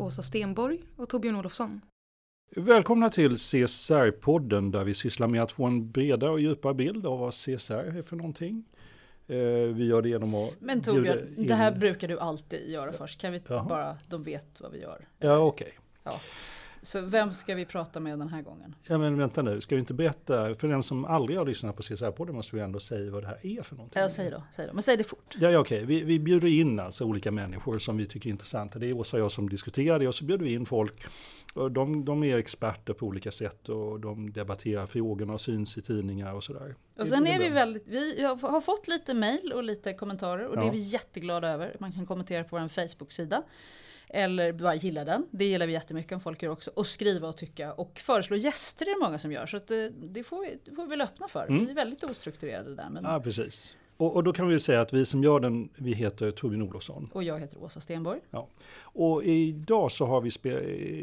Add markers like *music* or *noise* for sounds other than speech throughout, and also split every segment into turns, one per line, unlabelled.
Åsa Stenborg och Torbjörn Olofsson.
Välkomna till CSR-podden där vi sysslar med att få en bredare och djupare bild av vad CSR är för någonting. Eh, vi gör det genom att...
Men Torbjörn, det här brukar du alltid göra först. Kan vi
Jaha.
bara, de vet vad vi gör.
Ja, okej.
Ja. Så vem ska vi prata med den här gången?
Ja, men vänta nu, ska vi inte berätta, för den som aldrig har lyssnat på CSR-podden måste vi ändå säga vad det här är för någonting.
Ja, säg då, säg då. Men säg det fort.
Ja, ja okej. Vi, vi bjuder in alltså olika människor som vi tycker är intressanta. Det är Åsa och jag som diskuterar det och så bjuder vi in folk. De, de är experter på olika sätt och de debatterar frågorna och syns i tidningar och sådär.
Och sen är vi väldigt, vi har fått lite mail och lite kommentarer och det
Ja.
är vi jätteglada över. Man kan kommentera på vår Facebook-sida. Eller bara gilla den. Det gillar vi jättemycket om folk gör också. Och skriva och tycka. Och föreslå gäster är det många som gör. Så det, det, får vi, det får vi väl öppna för.
Mm.
Vi är väldigt ostrukturerade där. Men,
Ja, precis. Och, och då kan vi säga att vi som gör den, vi heter Torbjörn Olofsson.
Och jag heter Åsa Stenborg.
Och idag så har vi,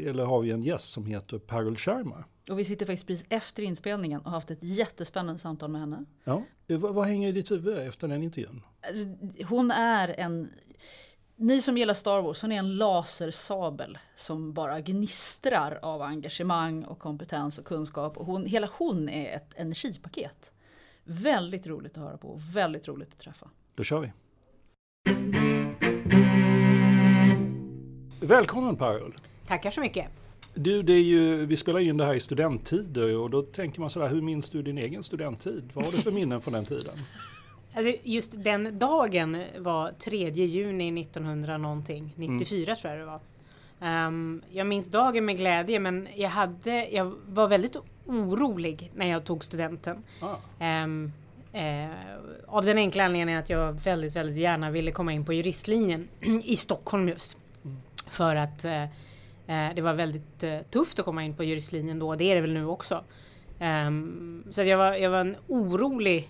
eller har vi en gäst som heter Parul Sharma.
Och vi sitter faktiskt precis efter inspelningen och har haft ett jättespännande samtal med henne.
Ja. Vad, vad hänger i ditt huvud efter den intervjun?
Alltså, hon är en... Ni som gillar Star Wars, hon är en lasersabel som bara gnistrar av engagemang och kompetens och kunskap. Och hon, hela hon är ett energipaket. Väldigt roligt att höra på och väldigt roligt att träffa.
Då kör vi. Välkommen Parul!
Tackar så mycket.
Du, det är ju, vi spelar in det här i studenttider och då tänker man sådär, hur minns du din egen studenttid? Vad har du för minnen från den tiden?
Alltså just den dagen var 3 juni 1900 någonting, 94 tror jag det var. Ehm, jag minns dagen med glädje men jag, hade, jag var väldigt orolig när jag tog studenten.
Ah,
Ehm, eh, av den enkla anledningen att jag väldigt, väldigt gärna ville komma in på juristlinjen *clears throat* i Stockholm just. För att eh, eh, det var väldigt eh, tufft att komma in på juristlinjen då, det är det väl nu också. Ehm, så jag, var, jag var en orolig,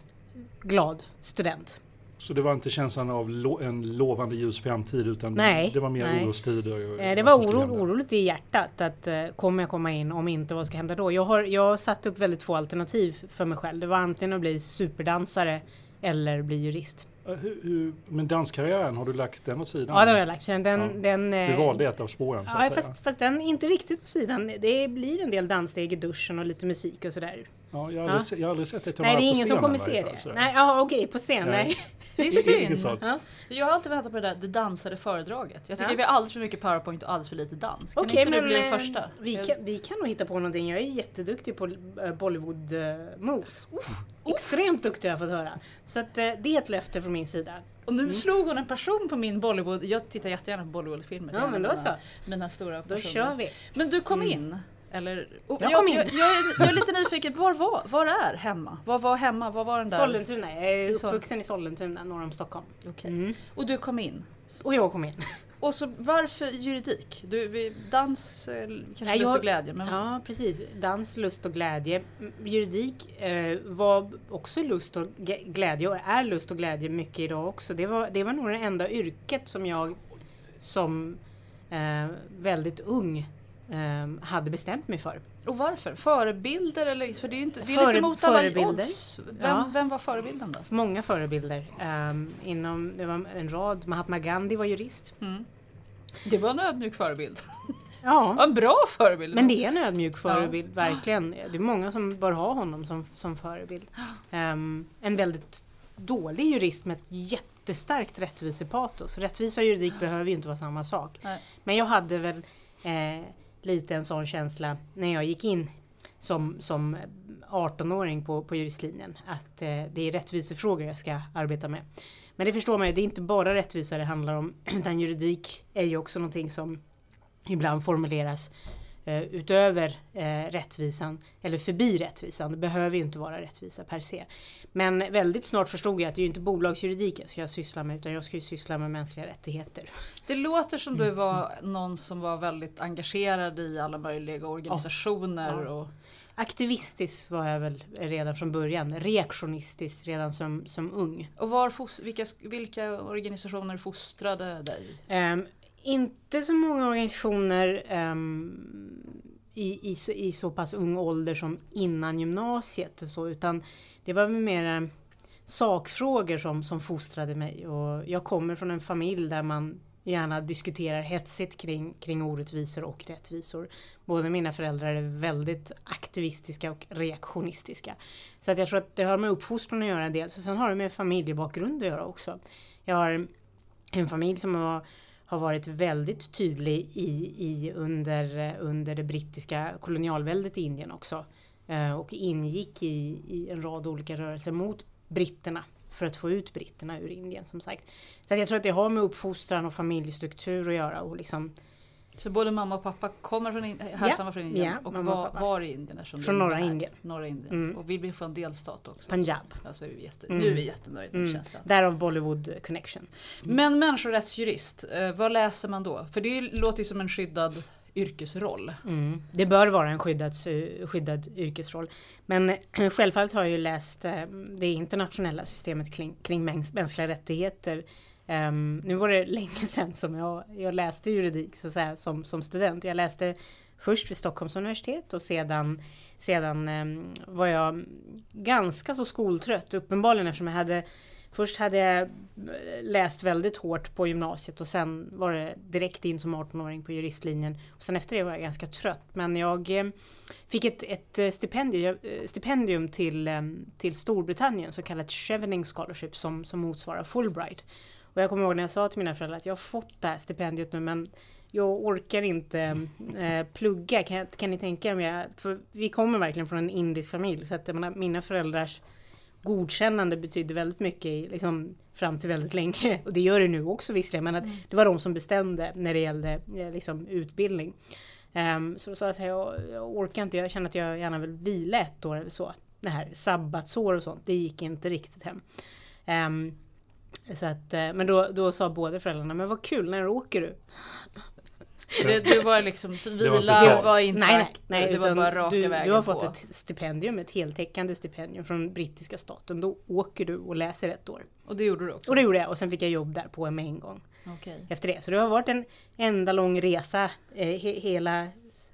glad student.
så det var inte känslan av lo, en lovande ljus framtid utan
Nej,
det var mer
nej.
orostider?
Eh, det var oro, oroligt i hjärtat att eh, kommer jag komma in, om inte vad ska hända då? Jag har, jag har satt upp väldigt få alternativ för mig själv. Det var antingen att bli superdansare eller bli jurist.
Eh, Hur, hur, men danskarriären, har du lagt den åt sidan?
Ja, det har jag lagt. Den,
Ja.
den,
Du
eh,
valde ett av spåren så
Ja,
att säga?
fast, fast den är inte riktigt på sidan. Det blir en del danssteg i duschen och lite musik och sådär.
Ja, jag, har
Ja.
aldrig, se- jag har aldrig sett ta
Nej, det är ingen som kommer
i
se det. Nej, ja, okej, på scen.
Nej.
Nej. *laughs*
Det är
Det
synd.
Ja.
Jag har alltid väntat på det där det dansade föredraget. Jag tycker
Ja.
vi har alldeles för mycket powerpoint och alldeles för lite dans. Kan
Okej,
inte du
men
bli den
eh,
första?
Vi kan, vi kan nog hitta på någonting. Jag är jätteduktig på eh, Bollywood eh, moves. Extremt duktig har jag fått höra. Så att, eh, det är ett löfte från min sida.
Och nu slog hon en person på min Bollywood. Jag tittar jättegärna på Bollywoodfilmer. Det
Ja,
en
men då så.
mina stora
Då
personer.
kör vi.
Men du kom in? Eller? Och
Jag kom in.
Jag, jag, är, jag är lite nyfiken. Var, var, var är hemma? Var var hemma? Var var den där?
Sollentuna. Jag är uppvuxen i Sollentuna norr om Stockholm.
Okej.
Mm.
Och du kom in?
Och jag kom in. *laughs*
Och så varför juridik? Du, dans, eh, kanske
Nej,
lust
jag-
och glädje. Men
Ja, precis. Dans, lust och glädje. Mm, Juridik eh, var också lust och glädje och är lust och glädje mycket idag också. Det var, det var nog det enda yrket som jag som eh, väldigt ung ehm, hade bestämt mig för.
Och varför? Förebilder eller? För det är inte, det är
Före-
lite mot alla odds. Vem,
Ja.
vem var förebilden då?
Många förebilder. ehm, inom, det var en rad. Mahatma Gandhi var jurist.
Det var en ödmjuk förebild. *laughs*
Ja,
Ja, en bra förebild.
men det är en ödmjuk förebild, verkligen. Det är många som bör ha honom som, som förebild. *gasps* Ehm, en väldigt dålig jurist med ett jättestarkt rättvisepatos. Rättvisa och juridik *gasps* behöver ju inte vara samma sak.
Nej.
Men jag hade väl eh, lite en sån känsla när jag gick in som, som 18-åring på, på juristlinjen. Att eh, det är rättvisefrågor jag ska arbeta med. Men det förstår man ju, det är inte bara rättvisa det handlar om. *clears throat* Utan juridik är ju också någonting som ibland formuleras utöver eh, rättvisan eller förbi rättvisan. Det behöver ju inte vara rättvisa per se. Men väldigt snart förstod jag att det är ju inte bolagsjuridik jag ska syssla med utan jag ska ju syssla med mänskliga rättigheter.
Det låter som
Mm.
du var någon som var väldigt engagerad i alla möjliga organisationer.
Ja.
Och,
Aktivistisk var jag väl redan från början. Reaktionistisk redan som, som ung.
och var vilka, vilka organisationer fostrade dig?
Ehm, inte så många organisationer um, i, i, så- i så pass ung ålder som innan gymnasiet och så, utan det var mer sakfrågor som, som fostrade mig. Och jag kommer från en familj där man gärna diskuterar hetsigt kring, kring orättvisor och rättvisor. Båda mina föräldrar är väldigt aktivistiska och reaktionistiska. Så att jag tror att det har med uppfostran att göra dels, och sen har det med familjebakgrund att göra också. Jag har en familj som var har varit väldigt tydlig i, i under, under det brittiska kolonialväldet i Indien också. Eh, och ingick i, i en rad olika rörelser mot britterna för att få ut britterna ur Indien som sagt. Så att jag tror att det har med uppfostran och familjestruktur att göra och liksom
så både mamma och pappa kommer från, In- härstammar från Indien
Ja,
och
mamma och
var, var i Indien?
Från norra. Indien.
Norra Indien.
Mm.
Och vi blir från delstat också.
Punjab.
Alltså, vi jätte,
Mm.
Nu är vi jättenöjda med
Mm.
känslan.
Därav Bollywood connection.
Men människorättsjurist, eh, vad läser man då? För det låter ju som en skyddad yrkesroll.
Mm. Det bör vara en skyddad, skyddad yrkesroll. Men eh, självfallet har jag ju läst eh, det internationella systemet kring, kring mäns- mänskliga rättigheter. Um, nu var det *laughs* länge sedan som jag, jag läste juridik så att säga, som, som student. Jag läste först vid Stockholms universitet och sedan, sedan um, var jag ganska så skoltrött. Uppenbarligen eftersom jag hade Först hade jag eh, läst väldigt hårt på gymnasiet och sen var det direkt in som 18-åring på juristlinjen. Och sen efter det var jag ganska trött. Men jag eh, fick ett, ett eh, stipendium, eh, stipendium till, eh, till Storbritannien, så kallat Chevening Scholarship som, som motsvarar Fulbright. Och jag kommer ihåg när jag sa till mina föräldrar att jag har fått det här stipendiet nu men jag orkar inte *laughs* eh, plugga. Kan, kan ni tänka er om jag... För vi kommer verkligen från en indisk familj. Så att menar, mina föräldrars godkännande betydde väldigt mycket i, liksom, fram till väldigt länge. *laughs* Och det gör det nu också visserligen. Men att det var de som bestämde när det gällde eh, liksom, utbildning. Ehm, så då sa jag så här, jag, jag orkar inte. Jag känner att jag gärna vill vila ett år eller så. Det här sabbatsår och sånt, det gick inte riktigt hem. Ehm, så att, eh, men då, då sa båda föräldrarna, men vad kul, när åker du? *laughs*
Det, det var liksom vila,
inte
var, inte
nej, nej, nej,
det var bara raka
du,
vägen
du har
på.
fått ett stipendium, ett heltäckande stipendium från brittiska staten. Då åker du och läser ett år.
Och det gjorde du också?
Och det gjorde jag och sen fick jag jobb där på med en gång
Okej.
efter det. Så det har varit en enda lång resa eh, he, hela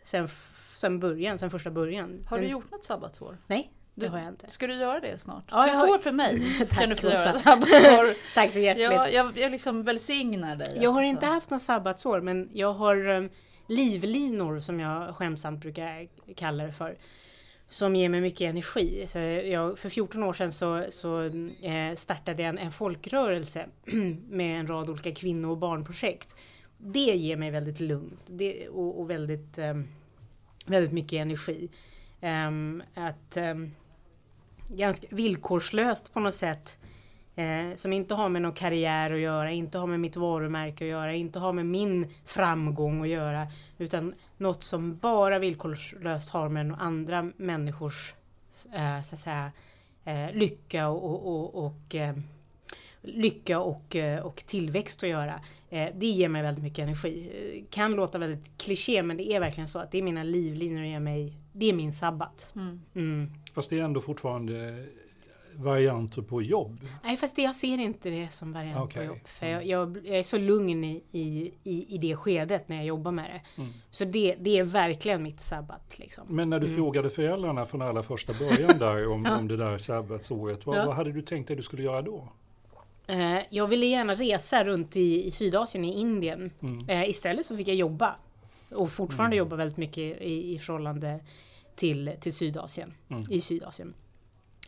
sen, sen början, sen första början.
Har du
Men-
gjort något sabbatsår?
Nej, det
Du-
har jag inte.
Ska du göra det snart?
Ja,
du
jag har-
får för mig. *laughs*
Tack,
kan du få göra sabbatsår. *laughs*
Tack så hjärtligt.
ja, jag, jag liksom välsignar dig.
Jag har
alltså.
inte haft något sabbatsår men jag har um, livlinor som jag skämtsamt brukar kalla det för. Som ger mig mycket energi. Så jag, för 14 år sedan så, så eh, startade jag en, en folkrörelse *clears throat* med en rad olika kvinno och barnprojekt. Det ger mig väldigt lugnt det, och, och väldigt, ehm, väldigt mycket energi. Ehm, att ehm, ganska villkorslöst på något sätt Eh, som inte har med någon karriär att göra, inte har med mitt varumärke att göra, inte har med min framgång att göra. Utan något som bara villkorslöst har med andra människors eh, så att säga, eh, lycka och, och, och, och eh, lycka och, eh, och tillväxt att göra. Eh, det ger mig väldigt mycket energi. Kan låta väldigt kliché men det är verkligen så att det är mina livlinor och ger mig, det är min sabbat.
Mm.
Mm.
Fast det är ändå fortfarande varianter på jobb?
Nej, fast det, jag ser inte det som variant
Okej.
på jobb. För jag, jag, jag är så lugn i, i, i, i det skedet när jag jobbar med det.
Mm.
Så det, det är verkligen mitt sabbat. Liksom.
Men när du
Mm.
frågade föräldrarna från allra första början där om, *laughs*
Ja.
om det där sabbatsåret, vad,
Ja.
vad hade du tänkt dig du skulle göra då?
Eh, jag ville gärna resa runt i, i Sydasien, i Indien.
Mm.
Eh, istället så fick jag jobba. Och fortfarande jobba väldigt mycket i, i förhållande till, till Sydasien.
Mm.
I Sydasien.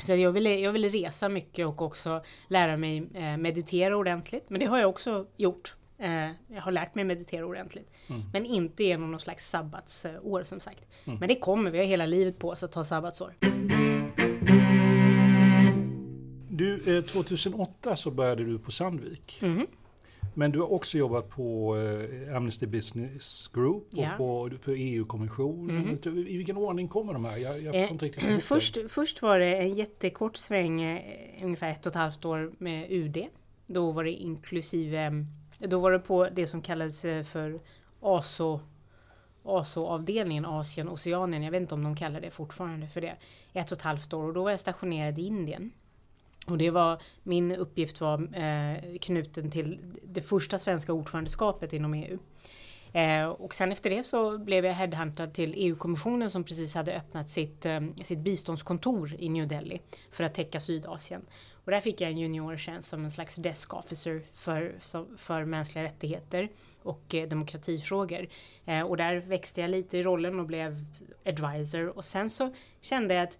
Så jag ville, jag ville resa mycket och också lära mig eh, meditera ordentligt. Men det har jag också gjort. Eh, jag har lärt mig meditera ordentligt.
Mm.
Men inte genom någon slags sabbatsår som sagt.
Mm.
Men det kommer, vi har hela livet på oss att ta sabbatsår.
Du, eh, 2008 så började du på Sandvik.
Mhm.
Men du har också jobbat på eh, Amnesty Business Group och
Ja.
på, för EU-kommissionen.
Mhm.
I vilken ordning kommer de här? Jag, jag
Eh, först, först var det en jättekort sväng, eh, ungefär ett och ett halvt år med UD. Då var det inklusive, då var det på det som kallades eh, för ASO ASO-avdelningen Asien Oceanien. Jag vet inte om de kallar det fortfarande för det. Ett och ett halvt år och då var jag stationerad i Indien. Och det var, min uppgift var eh, knuten till det första svenska ordförandeskapet inom EU. Eh, och sen efter det så blev jag headhuntad till EU-kommissionen som precis hade öppnat sitt, eh, sitt biståndskontor i New Delhi för att täcka Sydasien. Och där fick jag en juniortjänst som en slags desk officer för, för mänskliga rättigheter och eh, demokratifrågor. Eh, och där växte jag lite i rollen och blev advisor och sen så kände jag att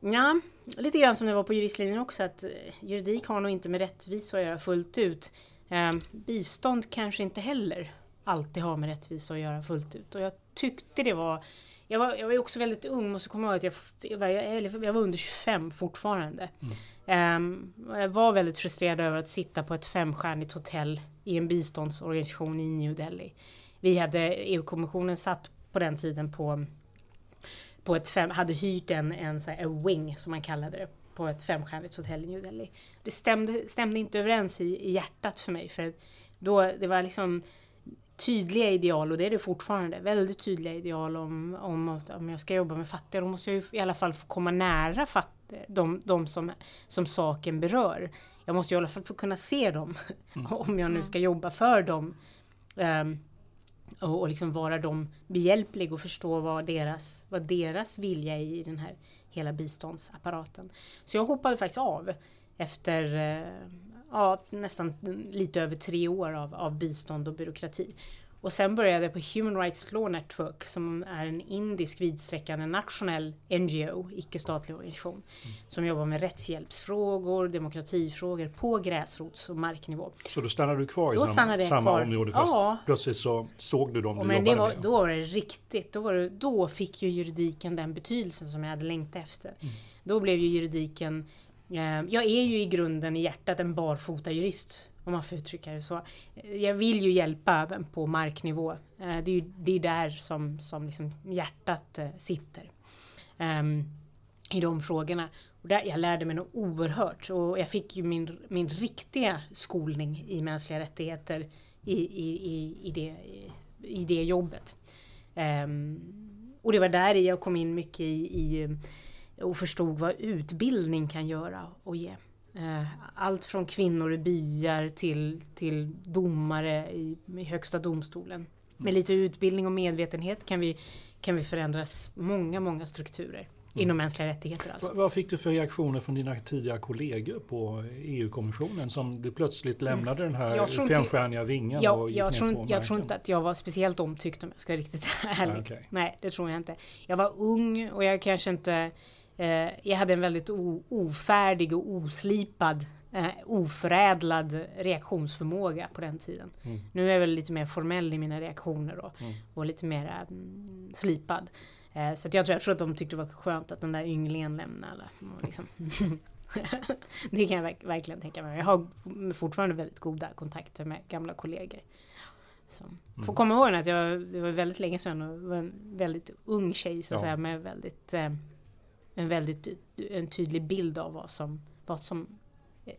Ja, lite grann som det var på juristlinjen också att eh, juridik har nog inte med rättvisa att göra fullt ut. Eh, bistånd kanske inte heller alltid har med rättvisa att göra fullt ut. Och jag tyckte det var... Jag var, jag var också väldigt ung, måste komma ihåg att jag, jag, jag, jag var under 25 fortfarande. Ehm, och jag var väldigt frustrerad över att sitta på ett femstjärnigt hotell i en biståndsorganisation i New Delhi. Vi hade, EU-kommissionen satt på den tiden på på ett fem, hade hyrt en, en, så här, en wing som man kallade det på ett femstjärnigt hotell i New Delhi. Det stämde, stämde inte överens i, i hjärtat för mig för då det var liksom tydliga ideal och det är det fortfarande. Väldigt tydliga ideal om, om att om jag ska jobba med fattiga då måste jag ju i alla fall få komma nära fattiga, de, de som, som saken berör. Jag måste ju i alla fall få kunna se dem *laughs* om jag nu ska jobba för dem. Ehm, och, och liksom vara dem behjälplig och förstå vad deras, vad deras vilja är i den här hela biståndsapparaten. Så jag hoppade faktiskt av efter eh, ja, nästan lite över tre år av, av bistånd och byråkrati. Och sen började jag på Human Rights Law Network som är en indisk vidsträckande nationell NGO, icke-statlig organisation, som jobbar med rättshjälpsfrågor, demokratifrågor på gräsrots och marknivå.
Så då stannade du kvar i
Då
samma,
stannade jag
samma
kvar.
område fast
Ja.
plötsligt så såg du dem
Och
du
men det var,
med?
då var det riktigt, då, var det, då fick ju juridiken den betydelsen som jag hade längtat efter.
Mm.
Då blev ju juridiken, eh, jag är ju i grunden i hjärtat en barfota jurist om man får uttrycka det så. Jag vill ju hjälpa på marknivå. Eh, det är ju det är där som, som liksom hjärtat eh, sitter. Um, I de frågorna. Och där, jag lärde mig något oerhört och jag fick ju min, min riktiga skolning i mänskliga rättigheter i, i, i, i, det, i, i det jobbet. Um, och det var där jag kom in mycket i, i och förstod vad utbildning kan göra och ge. Eh, Allt från kvinnor i byar till, till domare i, i högsta domstolen. Med lite utbildning och medvetenhet kan vi, kan vi förändra många, många strukturer. Inom mänskliga rättigheter alltså.
Vad- fick du för reaktioner från dina tidigare kollegor på EU-kommissionen som du plötsligt lämnade den här
Jag
femstjärniga vingen
Ja,
och gick
jag, tror, jag tror inte att jag var speciellt omtyckt om jag ska vara riktigt *laughs* ärlig.
Ja, okej.
Nej, det tror jag inte. Jag var ung och jag kanske inte... Eh, jag hade en väldigt ofärdig och oslipad, eh, oförädlad reaktionsförmåga på den tiden.
Mm.
Nu är jag väl lite mer formell i mina reaktioner och, och lite mer mm, slipad. Eh, så jag, tror, jag tror att de tyckte det var skönt att den där ynglingen lämnade. Liksom. *laughs* det kan jag verk, verkligen tänka mig. Jag har fortfarande väldigt goda kontakter med gamla kollegor. Så.
Mm.
Får komma ihåg att jag, det var väldigt länge sedan och var en väldigt ung tjej så att
Ja.
säga med väldigt, eh, en väldigt en tydlig bild av vad som, vad som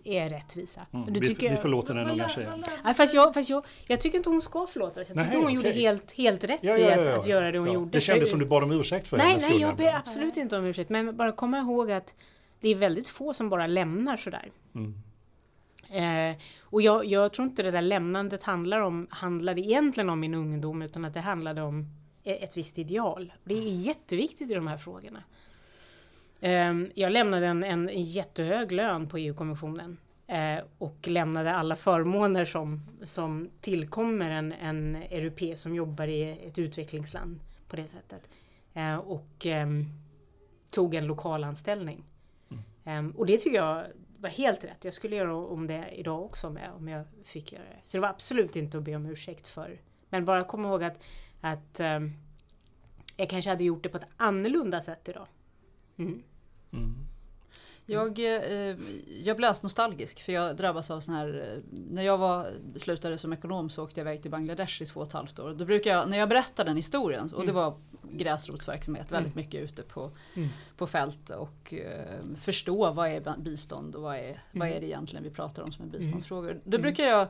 är rättvisa.
Mm. Vi, vi förlåter den unga tjejen.
Nej, fast jag, fast jag, jag tycker inte hon ska förlåtas. Jag tycker
Nej,
hon gjorde
okej.
helt, helt rätt
Ja,
i
ja,
att,
ja,
att göra det hon
ja.
gjorde.
Det kändes som du bad om ursäkt för
Nej, nej, jag ber absolut inte om ursäkt. Men bara komma ihåg att det är väldigt få som bara lämnar sådär.
Mm.
Eh, och jag, jag, tror inte det där lämnandet handlar om, handlade egentligen om min ungdom utan att det handlade om e-, ett visst ideal. Det är jätteviktigt i de här frågorna. Eh, jag lämnade en, en jättehög lön på EU-kommissionen eh, och lämnade alla förmåner som, som tillkommer en, en europé som jobbar i ett utvecklingsland på det sättet. Eh, och ehm, tog en lokal anställning. Mm. Ehm, och det tycker jag var helt rätt. Jag skulle göra om det idag också med, om jag fick göra det. Så det var absolut inte att be om ursäkt för. Men bara kom ihåg att, att jag kanske hade gjort det på ett annorlunda sätt idag. Mm. Mm.
Jag, eh, jag blir alls nostalgisk för jag drabbas av sån här, eh, när jag var, slutade som ekonom så åkte jag iväg till Bangladesh i två och ett halvt år. Då brukar jag, när jag berättar den historien, och det mm. var gräsrotsverksamhet, väldigt mm. mycket ute på, mm. på fält och eh, förstå vad är bistånd och vad är, vad är det egentligen vi pratar om som är biståndsfrågor. Då brukar jag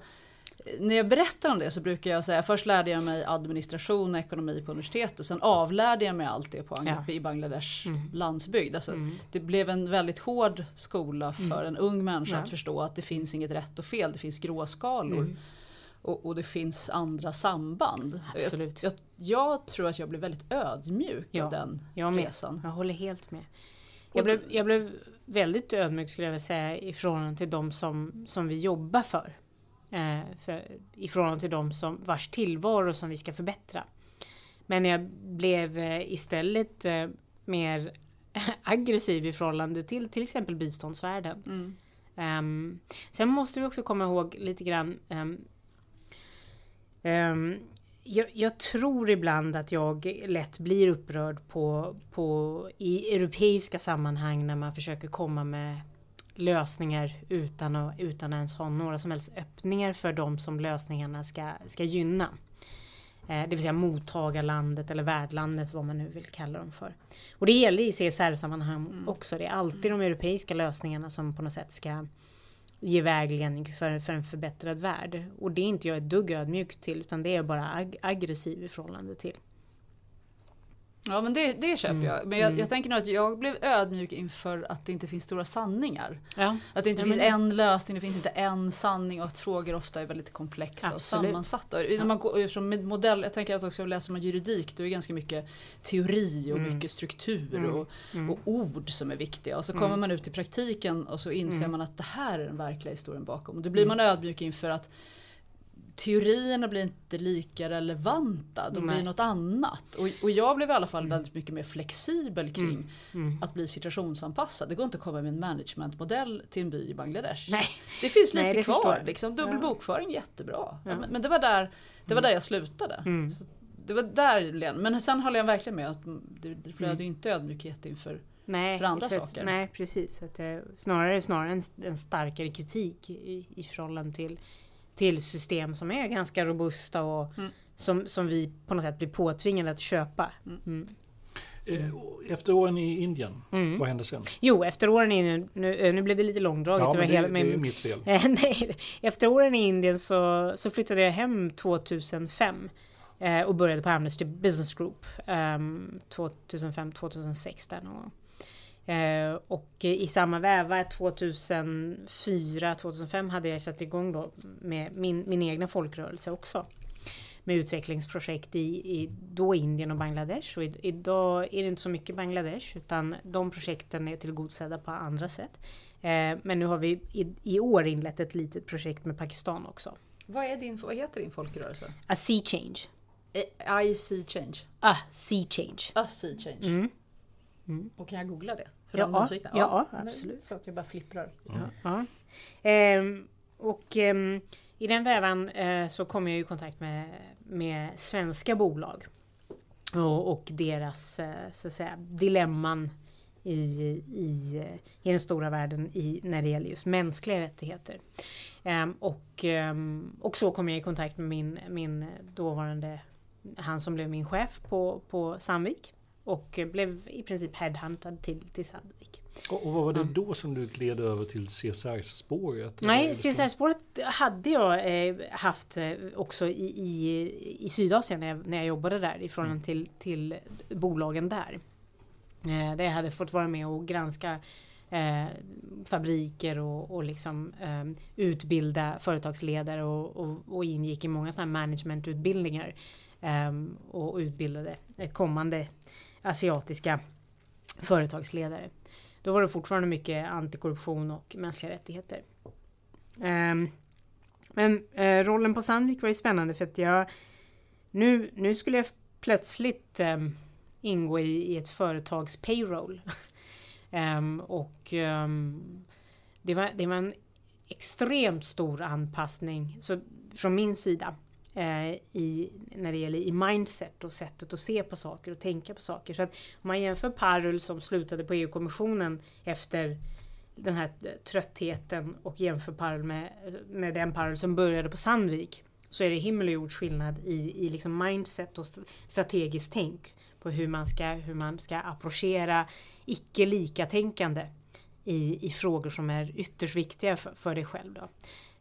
när jag berättar om det så brukar jag säga först lärde jag mig administration och ekonomi på universitetet. Sen avlärde jag mig allt det på ja. i Bangladesh mm. landsbygd. Alltså, mm. Det blev en väldigt hård skola för mm. en ung människa ja. att förstå att det finns inget rätt och fel. Det finns gråskalor. Mm. Och, och, det finns andra samband.
Absolut.
Jag, jag, jag, tror att jag blev väldigt ödmjuk ja, av den
jag med.
resan.
Jag håller helt med. Jag blev, jag blev väldigt ödmjuk skulle jag vilja säga i förhållande till de som, som vi jobbar för. Eh, för, I förhållande till de som, vars tillvaro som vi ska förbättra. Men jag blev eh, istället eh, mer *laughs* aggressiv i förhållande till till exempel biståndsvärlden. Mm. Um, sen måste vi också komma ihåg lite grann um, um, jag, jag, tror ibland att jag lätt blir upprörd på, på, i europeiska sammanhang när man försöker komma med lösningar utan att utan ens ha några som helst öppningar för de som lösningarna ska, ska gynna. Eh, det vill säga mottagarlandet eller värdlandet vad man nu vill kalla dem för. Och det gäller i CSR-sammanhang mm. också. Det är alltid de europeiska lösningarna som på något sätt ska ge vägledning för, för en förbättrad värld. Och det är inte jag ett dugg ödmjuk till utan det är bara ag aggressiv i förhållande till.
Ja men det, det köper mm. jag. Men jag, mm. jag, tänker nog att jag blev ödmjuk inför att det inte finns stora sanningar.
Ja.
Att det inte
ja,
finns en lösning, det finns inte en sanning och att frågor ofta är väldigt komplexa Absolut. och sammansatta. Ja. När man går från modell, jag tänker att också läser man juridik då är det ganska mycket teori och mm. mycket struktur mm. och, mm. och, ord som är viktiga. Och så kommer mm. man ut i praktiken och så inser man att det här är den verkliga historien bakom. Och då blir man ödmjuk inför att teorierna blir inte lika relevanta, de Nej. blir något annat. Och, och jag blev i alla fall mm. väldigt mycket mer flexibel kring mm. Mm. att bli situationsanpassad. Det går inte att komma med en managementmodell till en by i Bangladesh.
Nej.
Det finns lite Nej, kvar, liksom, dubbel ja. bokföring jättebra. Ja. Men, men, det var där, det var mm. där jag slutade. Mm. Så det var där, men sen håller jag verkligen med att det, det flödade mm. inte ödmjukhet inför Nej, för andra för, saker.
Nej precis, att det, snarare, snarare en, en starkare kritik i, i förhållande till till system som är ganska robusta och mm. som, som vi på något sätt blir påtvingade att köpa. Mm. mm.
Eh, efter åren i Indien, mm. vad hände sen?
Jo, efter åren i Indien, nu, eh, nu blev det lite långdraget.
Ja, men det, hela, men, det är mitt fel. *laughs*
nej, efter åren i Indien så, så flyttade jag hem 2005 eh, och började på Amnesty Business Group ehm, 2005-2006 där någon gång. Eh, och i samma väva 2004-2005 hade jag satt igång då med min, min egna folkrörelse också. Med utvecklingsprojekt i, i då Indien och Bangladesh. Och i, idag är det inte så mycket Bangladesh utan de projekten är tillgodosedda på andra sätt. Eh, men nu har vi i, i år inlett ett litet projekt med Pakistan också.
Vad, är din, vad heter din folkrörelse?
A Sea Change.
Eh, I see change?
A Sea Change.
A Sea Change. Mm. Mm. Och kan jag googla det?
För ja, ja, ja, absolut.
Så att jag bara flipprar.
Mm. Ja. Ehm, och ehm, i den vävan eh, så kom jag i kontakt med, med svenska bolag. Och, och deras eh, så att säga, dilemman i, i, i den stora världen i, när det gäller just mänskliga rättigheter. Um, och, um, och så kom jag i kontakt med min, min dåvarande, han som blev min chef på, på Sandvik. Och blev i princip headhuntad till, till Sandvik.
Och, och vad var det mm. då som du gled över till CSR-spåret?
Nej, CSR-spåret hade jag eh, haft eh, också i, i, i Sydasien när jag, när jag jobbade där i förhållande mm. till, till bolagen där. Eh, där jag hade fått vara med och granska eh, fabriker och, och liksom, eh, utbilda företagsledare och, och, och, ingick i många sådana managementutbildningar eh, och utbildade kommande asiatiska företagsledare. Då var det fortfarande mycket antikorruption och mänskliga rättigheter. Um, men uh, rollen på Sandvik var ju spännande för att jag nu, nu skulle jag plötsligt um, ingå i, i, ett företags payroll. um, *laughs* och det, var, det var en extremt stor anpassning så, från min sida eh, i, när det gäller i mindset och sättet att se på saker och tänka på saker. Så att om man jämför Parul som slutade på EU-kommissionen efter den här tröttheten och jämför Parul med, med den Parul som började på Sandvik så är det himmel och jord skillnad i, i liksom mindset och strategiskt tänk på hur man ska, hur man ska approchera icke likatänkande i, i frågor som är ytterst viktiga för, för dig själv. Då.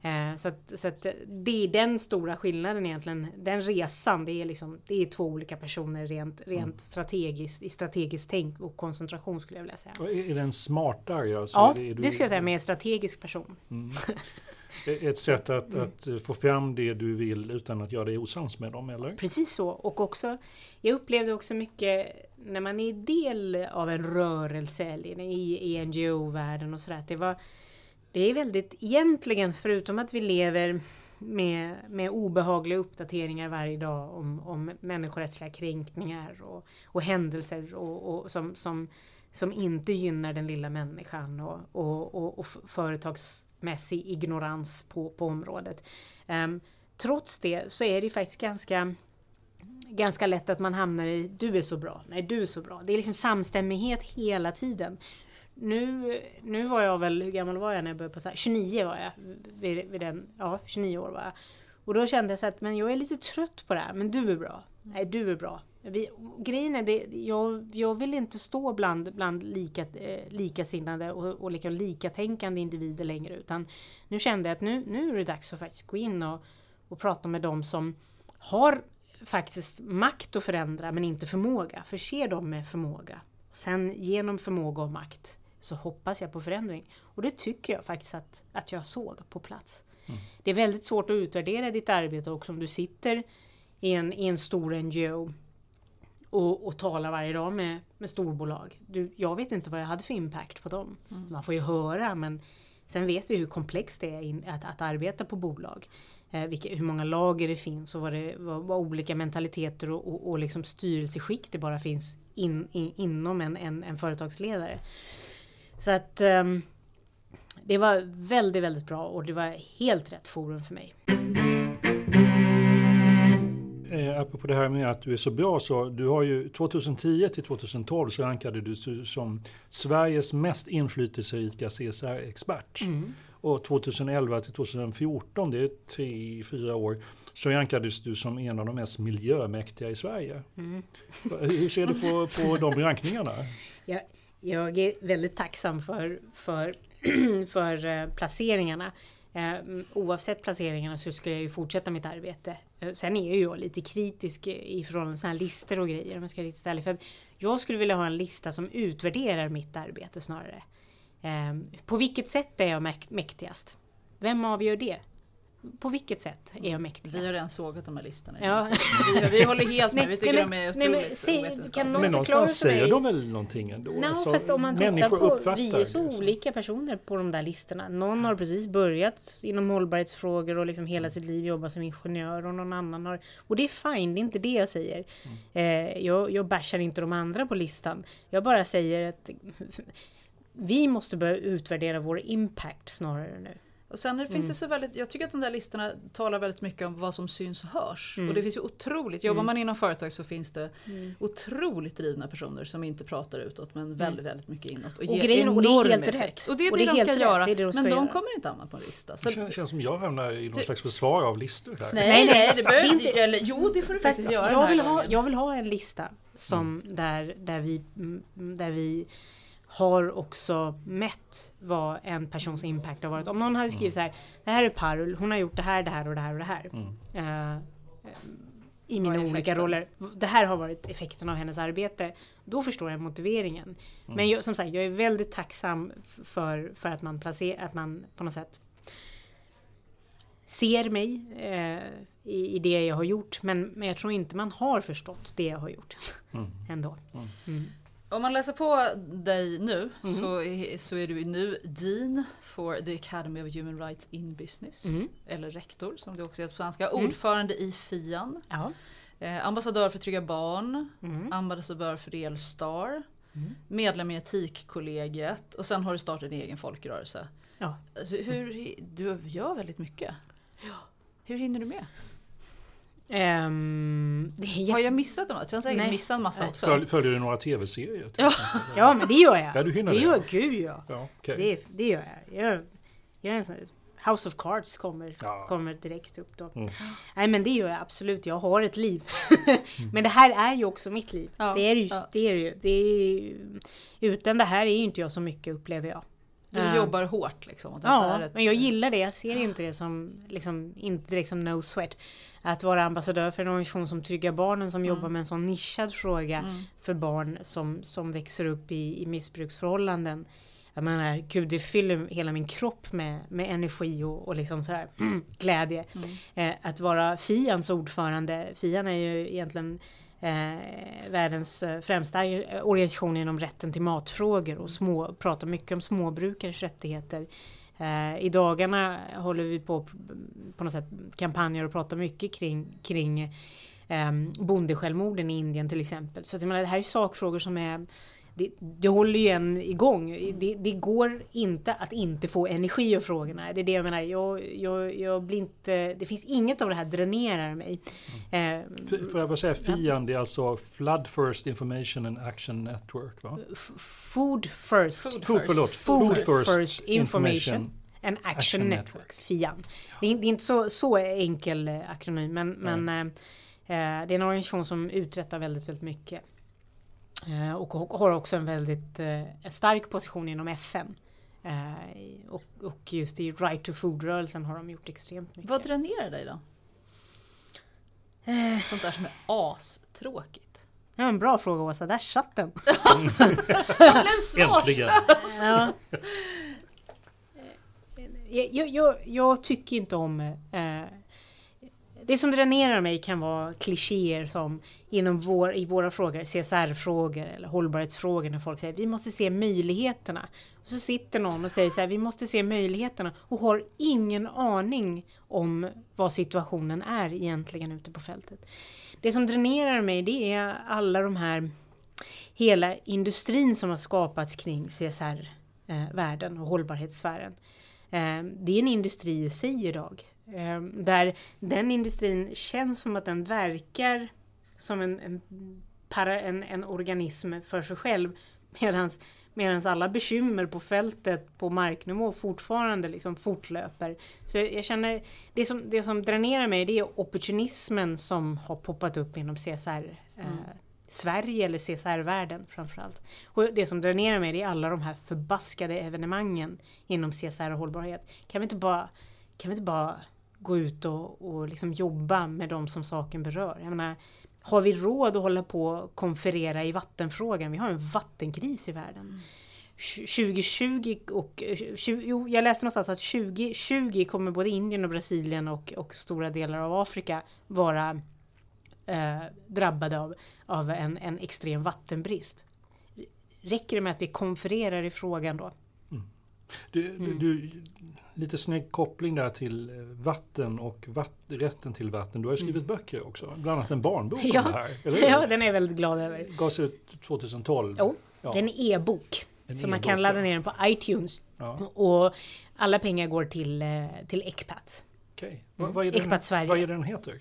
Eh, så att, så att det är den stora skillnaden egentligen. Den resan, det är, liksom, det är två olika personer rent, rent mm. strategiskt, i strategiskt tänk och koncentration skulle jag vilja säga.
Och är den smartare?
Alltså, ja, det, det skulle jag säga, mer strategisk person. Mm. *laughs*
Ett sätt att, mm. att, få fram det du vill utan att göra dig osams med dem, eller?
Precis så. Och också, jag upplevde också mycket när man är del av en rörelse i, i NGO-världen och sådär. Det var det är väldigt, egentligen förutom att vi lever med, med obehagliga uppdateringar varje dag om, om människorättsliga kränkningar och, och händelser och, och som, som, som inte gynnar den lilla människan och, och, och, och företagsmässig ignorans på, på området. Um, trots det så är det faktiskt ganska ganska lätt att man hamnar i du är så bra, nej du är så bra. Det är liksom samstämmighet hela tiden nu, nu var jag väl, hur gammal var jag när jag började på så här, 29 var jag. Vid, vid den, ja, 29 år var jag. Och då kände jag så att men jag är lite trött på det här, men du är bra. Nej, du är bra. Vi, grejen är det, jag, jag vill inte stå bland, bland lika, eh, likasinnade och, och liksom likatänkande individer längre. Utan nu kände jag att nu, nu är det dags att faktiskt gå in och, och prata med dem som har faktiskt makt att förändra men inte förmåga. Förse dem med förmåga. Sen genom förmåga och makt så hoppas jag på förändring. Och det tycker jag faktiskt att, att jag såg på plats. Mm. Det är väldigt svårt att utvärdera ditt arbete också om du sitter i en, i en stor NGO och, och talar varje dag med, med storbolag. Du, jag vet inte vad jag hade för impact på dem. Mm. Man får ju höra men sen vet vi hur komplext det är in, att, att arbeta på bolag. Eh, vilka, hur många lager det finns och vad, det, vad, vad olika mentaliteter och, och, och liksom styrelseskick det bara finns in, in, inom en, en, en företagsledare. Så att um, det var väldigt, väldigt bra och det var helt rätt forum för mig.
Eh, apropå det här med att du är så bra så du har ju 2010 till 2012 så rankade du som Sveriges mest inflytelserika CSR-expert. Mm. Och 2011 till 2014, det är tre, fyra år, så rankades du som en av de mest miljömäktiga i Sverige. Mm. Hur ser du på, på de rankningarna?
Ja, jag är väldigt tacksam för, för, *clears throat* för eh, placeringarna. Eh, oavsett placeringarna så skulle jag ju fortsätta mitt arbete. Eh, sen är ju jag lite kritisk i förhållande till sådana här listor och grejer om jag ska vara riktigt ärlig. För jag skulle vilja ha en lista som utvärderar mitt arbete snarare. På vilket sätt är jag mäktigast? Vem avgör det? På vilket sätt är jag mäktigast?
Vi har redan sågat de här listorna. Ja. Vi, vi håller helt med, vi tycker nej, de är otroligt nej, men, se,
kan någon Men någonstans säger de väl någonting ändå?
No, alltså, fast om man tittar på, vi är så liksom. olika personer på de där listorna. Någon har precis börjat inom hållbarhetsfrågor och liksom hela sitt liv jobbat som ingenjör och någon annan har... Och det är fine, det är inte det jag säger. Mm. Eh, jag, jag bashar inte de andra på listan. Jag bara säger att vi måste börja utvärdera vår impact snarare nu.
Och sen mm. finns det mm. så väldigt, jag tycker att de där listorna talar väldigt mycket om vad som syns och hörs. Mm. Och det finns ju otroligt, jobbar mm. man inom företag så finns det mm. otroligt drivna personer som inte pratar utåt men mm. väldigt, väldigt mycket inåt. Och, och ger grejen, enorm och det är helt effekt. Rätt. Och det är det, det, de ska rätt. göra. Det det de ska men de kommer inte hamna på en lista.
Så det känns, känns som jag hamnar i någon slags försvar av listor här.
Nej, nej, det behöver inte. Eller, jo, det får du faktiskt göra.
Jag vill, ha, jag vill ha en lista som där, där vi, där vi har också mätt vad en persons impact har varit. Om någon hade skrivit så här, det här är Parul, hon har gjort det här, det här och det här och det här. Mm. Uh, i mina olika
effekten?
roller. Det här har varit effekten av hennes arbete. Då förstår jag motiveringen. Men jag, som sagt, jag är väldigt tacksam för, för att man placerar, att man på något sätt ser mig eh, i, i det jag har gjort. Men, men jag tror inte man har förstått det jag har gjort. *laughs* Ändå. Mm.
Om man läser på dig nu
Mhm.
så, är, så är du nu Dean for the Academy of Human Rights in Business.
Mm.
Eller rektor som det också heter på svenska. Ordförande i FIAN.
Ja.
Eh, ambassadör för Trygga Barn.
Mm.
Ambassadör för Elstar. Medlem i Etikkollegiet. Och sen har du startat din egen folkrörelse.
Ja.
Alltså, hur, du gör väldigt mycket. Hur hinner du med?
Ehm, det är
Har jag missat något? Jag har säkert
Nej.
missat en massa också.
Följ, följer du några tv-serier?
Ja.
men det gör jag.
Ja, du hinner
det
det.
gör gud ja.
Ja, okej.
Det, det gör jag. Jag, jag är en sån House of Cards kommer,
Ja.
kommer direkt upp då.
Mm.
Nej men det gör jag absolut. Jag har ett liv. *laughs* men det här är ju också mitt liv.
Ja,
Det är ju.
ja.
Det ju. Det är ju. Utan det här är ju inte jag så mycket upplever jag.
Du
Eh,
jobbar hårt liksom.
Ja,
ett-
men jag gillar det. Jag ser inte det som, liksom, inte direkt som no sweat. Att vara ambassadör för en organisation som Trygga Barnen som jobbar med en sån nischad fråga för barn som, som växer upp i, i missbruksförhållanden. Jag menar, gud det fyller hela min kropp med, med energi och, och liksom så här, *clears throat* glädje. Eh, att vara FIANs ordförande, FIAN är ju egentligen eh, världens eh, främsta eh, organisation inom rätten till matfrågor och små, pratar mycket om småbrukares rättigheter. Eh, I dagarna håller vi på på något sätt kampanjer och pratar mycket kring, kring eh, bondesjälvmorden i Indien till exempel. Så att jag menar, det här är sakfrågor som är det, det håller ju en igång. Det, det går inte att inte få energi av frågorna. Det är det jag menar. Jag, jag, jag blir inte, det finns inget av det här dränerar mig. Eh,
F- Får jag bara säga FIAN, det är alltså Flood First Information and Action Network va?
food first.
Food
Food,
first.
förlåt,
Food,
Food
first, information and action,
Action
network,
Network.
FIAN. Det är, det är inte så, så enkel eh, akronym men, men eh, eh, det är en organisation som uträttar väldigt, väldigt mycket. Eh, och har också en väldigt eh, stark position inom FN. Eh, och, och just i Right to Food-rörelsen har de gjort extremt mycket.
Vad dränerar dig då? Sånt där som är astråkigt.
Ja, en bra fråga Åsa, där satt den. *laughs*
Blev!
Äntligen!
Ja. Jag, jag, jag, jag tycker inte om... Eh, det som dränerar mig kan vara klichéer som inom vår, i våra frågor, CSR-frågor eller hållbarhetsfrågor när folk säger vi måste se möjligheterna. Och så sitter någon och säger så här, vi måste se möjligheterna och har ingen aning om vad situationen är egentligen ute på fältet. Det som dränerar mig det är alla de här hela industrin som har skapats kring CSR-världen eh, och hållbarhetssfären. Eh, det är en industri i sig idag eh, Där den industrin känns som att den verkar som en, en, para, en, en organism för sig själv. Medans, alla bekymmer på fältet på marknivå fortfarande liksom fortlöper. Så jag, känner, det som, det som dränerar mig det är opportunismen som har poppat upp inom CSR. Eh, Sverige eller CSR-världen framförallt. Och det som dränerar mig det är alla de här förbaskade evenemangen inom CSR och hållbarhet. Kan vi inte bara, kan vi inte bara gå ut och, och liksom jobba med de som saken berör? Jag menar, har vi råd att hålla på och konferera i vattenfrågan? Vi har en vattenkris i världen. 2020 och... eh, 20, jo, jag läste någonstans att 2020 kommer både Indien och Brasilien och, och stora delar av Afrika vara eh, drabbade av, av en, en extrem vattenbrist. Räcker det med att vi konfererar i frågan då?
Du,
Mm.
du, du, lite snygg koppling där till eh, vatten och vatt, rätten till vatten. Du har ju skrivit böcker också, bland annat en barnbok
Mm. Ja.
om det här. Eller?
Ja, den är jag väldigt glad över.
Gavs ut 2012.
Jo,
Ja.
det är en e-bok. Så man
e-bok,
kan ladda ner den på iTunes.
Ja,
Och alla pengar går till, eh, till Ecpat.
okej. Vad, vad, är den,
Ecpat Sverige.
vad är den heter?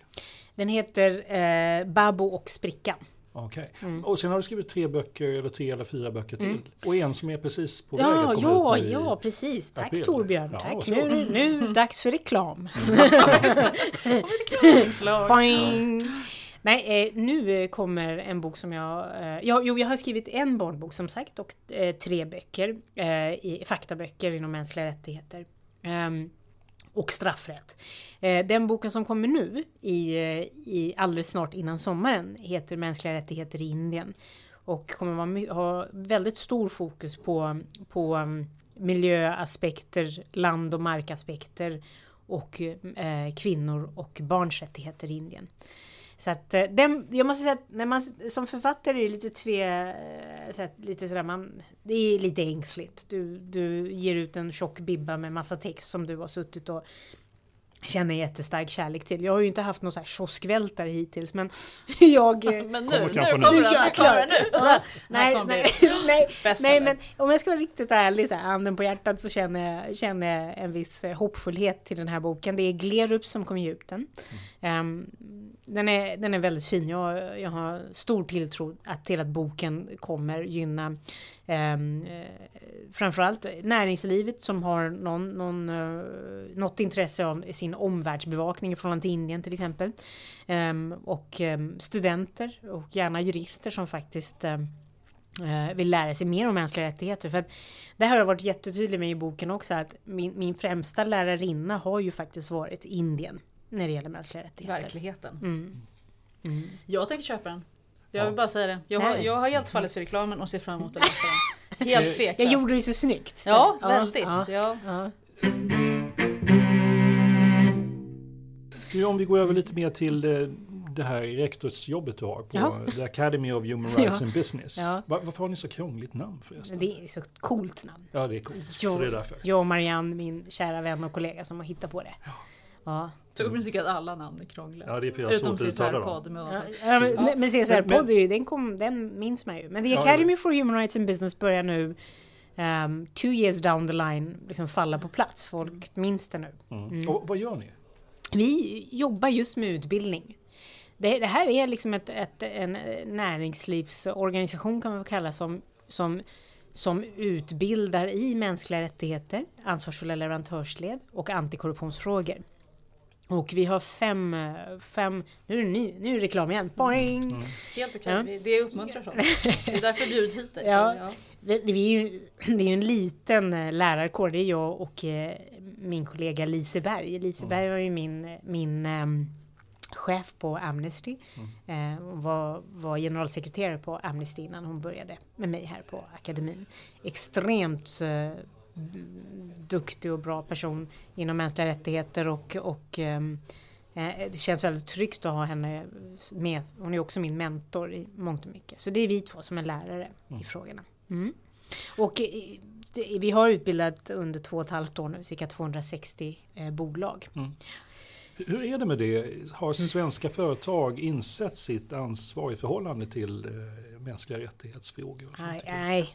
Den heter eh, Babbo och Sprickan.
Okej.
Mm.
Och sen har du skrivit tre böcker, eller tre eller fyra böcker till. Och en som är precis på väg att
Ja,
komma
ja,
ut nu
ja, precis. Tack
april.
Torbjörn.
Ja,
Tack. Nu, nu *laughs* dags för reklam. *laughs* Boing. Nej, eh, nu kommer en bok som jag... Eh, ja, jo, jag har skrivit en barnbok som sagt och eh, tre böcker. I, faktaböcker inom mänskliga rättigheter. Ehm, och straffrätt. Eh, den boken som kommer nu i, eh, i alldeles snart innan sommaren heter Mänskliga rättigheter i Indien och kommer vara, ha väldigt stor fokus på, på mm, miljöaspekter, land och markaspekter och eh, kvinnor och barns rättigheter i Indien. Så att eh, den, jag måste säga att när man som författare är lite tve, eh, så att, lite sådär man, det är lite ängsligt. Du, du ger ut en tjock bibba med massa text som du har suttit och känner jättestark kärlek till. Jag har ju inte haft någon så här kioskvältare hittills men *laughs* jag...
men nu,
kommer
nu kommer
nu.
den, den nu!
Ja, nej, nej, *laughs* nej, nej, men om jag ska vara riktigt ärlig, så här, handen på hjärtat, så känner jag, känner jag en viss eh, hoppfullhet till den här boken. Det är Glerup som kommer ge ut den. Ehm, den, är, den är väldigt fin. Jag, jag har stor tilltro att, till att boken kommer gynna Um, framförallt näringslivet som har någon, någon, uh, något intresse av sin omvärldsbevakning i förhållande till Indien till exempel. Um, och um, studenter och gärna jurister som faktiskt um, uh, vill lära sig mer om mänskliga rättigheter. För att det här har jag varit jättetydlig med i boken också att min, min främsta lärarinna har ju faktiskt varit Indien när det gäller mänskliga rättigheter.
Verkligheten.
Mm. Mm.
Jag tänker köpa den. Jag vill
Ja.
bara säga det. Jag har, jag har helt fallit för reklamen och ser fram emot att läsa den. *laughs* Helt tveklöst.
Jag gjorde det så snyggt.
Ja, väldigt.
Ja,
Ja.
ja.
Du, Om vi går över lite mer till det, det här rektorsjobbet du har på
Ja.
The Academy of Human *laughs* Rights
Ja.
and Business.
Ja.
Va- varför har ni så krångligt namn förresten?
Det är så coolt namn.
Ja, det är coolt. Så
Jag,
det är därför.
jag och Marianne, min kära vän och kollega som har hittat på det. Ja.
Torbjörn tycker att alla namn är krångliga.
Ja, det är för jag har
Utom
svårt att uttala dem.
CSR-podd
Ja,
undantag.
ja, men, men CSR-podd,
Men-
den, kom, den minns man ju. Men The
Ja,
Academy for Human Rights and Business börjar nu um, two years down the line liksom falla på plats. Folk minns det nu.
Mm. Och vad gör ni?
Vi jobbar just med utbildning. Det, det här är liksom ett, ett, en näringslivsorganisation kan man väl kalla som, som, som utbildar i mänskliga rättigheter, ansvarsfulla leverantörsled och antikorruptionsfrågor. Och vi har fem, eh, fem nu är det, ny, nu är det reklam igen, boing!
Mm.
Helt okej,
Ja.
Vi- det uppmuntrar sånt. Det är därför jag bjudit hit dig.
Ja.
ja.
Vi, vi är ju, *clears throat* det är ju en liten eh, lärarkår, det är jag och eh, min kollega Liseberg. Liseberg var ju min, min ehm, chef på Amnesty. Eh, hon var, var generalsekreterare på Amnesty innan hon började med mig här på akademin. Extremt eh, duktig och bra person inom mänskliga rättigheter och, och ehm, eh, det känns väldigt tryggt att ha henne med. Hon är också min mentor i mångt och mycket. Så det är vi två som är lärare i frågorna. Mm. Och eh, vi har utbildat under två och ett halvt år nu cirka 260 eh, bolag.
Hur är det med det? Har svenska företag insett sitt ansvar i förhållande till mänskliga rättighetsfrågor?
Nej, nej.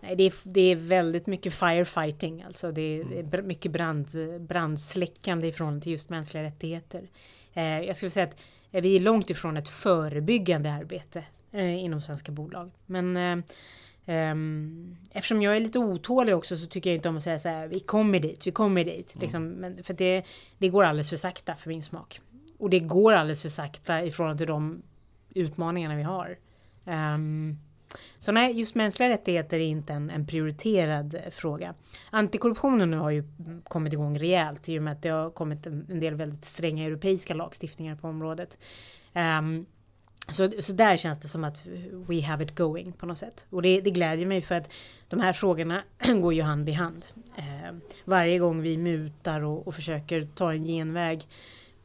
Nej det, är, det är väldigt mycket firefighting, alltså det är, det är br- mycket brand, brandsläckande ifrån till just mänskliga rättigheter. Eh, jag skulle säga att eh, vi är långt ifrån ett förebyggande arbete eh, inom svenska bolag. Men eh, ehm, eftersom jag är lite otålig också så tycker jag inte om att säga så här, vi kommer dit, vi kommer dit. Liksom, men, för det, det går alldeles för sakta för min smak. Och det går alldeles för sakta i förhållande till de utmaningarna vi har. Ehm, så nej, just mänskliga rättigheter är inte en, en prioriterad eh, fråga. Antikorruptionen nu har ju kommit igång rejält i och med att det har kommit en del väldigt stränga europeiska lagstiftningar på området. Um, så, så där känns det som att we have it going på något sätt. Och det, det glädjer mig för att de här frågorna *clears throat* går ju hand i hand. Eh, varje gång vi mutar och, och försöker ta en genväg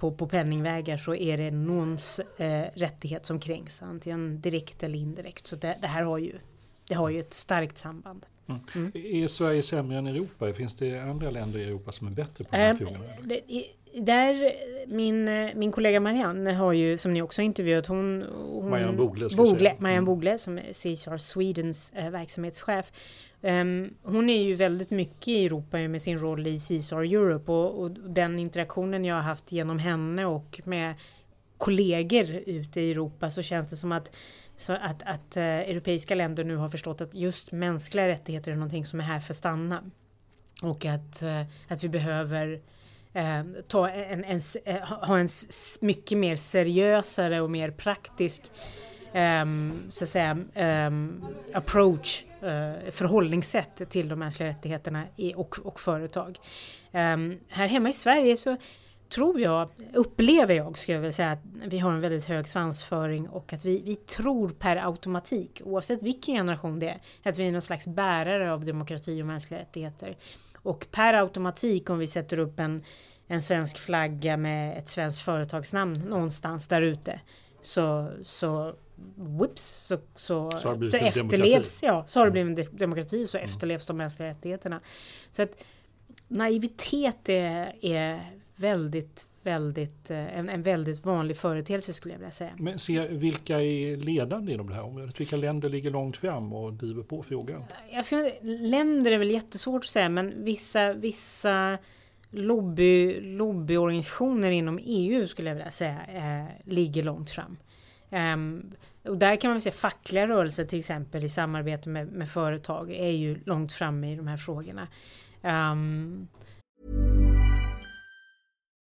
på, på penningvägar så är det någons eh, rättighet som kränks. Antingen direkt eller indirekt. Så det, det här har ju, det har ju ett starkt samband.
Är Sverige sämre än Europa? Finns det andra länder i Europa som är bättre på de här
Eh, i- där, min, min kollega Marianne har ju, som ni också intervjuat, hon... hon
Marianne Bogle, ska
Bogle,
säga.
Marianne
Mm.
Bogle som är CSR Swedens eh, verksamhetschef. Ehm, hon är ju väldigt mycket i Europa med sin roll i CSR Europe och, och den interaktionen jag har haft genom henne och med kollegor ute i Europa så känns det som att så att, att eh, europeiska länder nu har förstått att just mänskliga rättigheter är någonting som är här för att stanna. Och att, eh, att vi behöver eh, ta en, en, eh, ha en mycket mer seriösare och mer praktisk um, så att säga, um, approach, uh, förhållningssätt till de mänskliga rättigheterna i, och, och företag. Um, här hemma i Sverige så tror jag, upplever jag skulle jag vilja säga, att vi har en väldigt hög svansföring och att vi, vi tror per automatik, oavsett vilken generation det är, att vi är någon slags bärare av demokrati och mänskliga rättigheter. Och per automatik om vi sätter upp en, en svensk flagga med ett svenskt företagsnamn någonstans där ute så, så whoops, så, så, så, så efterlevs, ja, så har det
mm.
blivit en demokrati så mm. efterlevs de mänskliga rättigheterna. Så att naivitet är, är väldigt, väldigt, eh, en, en väldigt vanlig företeelse skulle jag vilja säga.
Men se, vilka är ledande inom det här området? Vilka länder ligger långt fram och driver på frågan?
Jag skulle, länder är väl jättesvårt att säga men vissa, vissa lobby, lobbyorganisationer inom EU skulle jag vilja säga eh, ligger långt fram. Um, och där kan man säga fackliga rörelser till exempel i samarbete med, med företag är ju långt framme i de här frågorna. Um,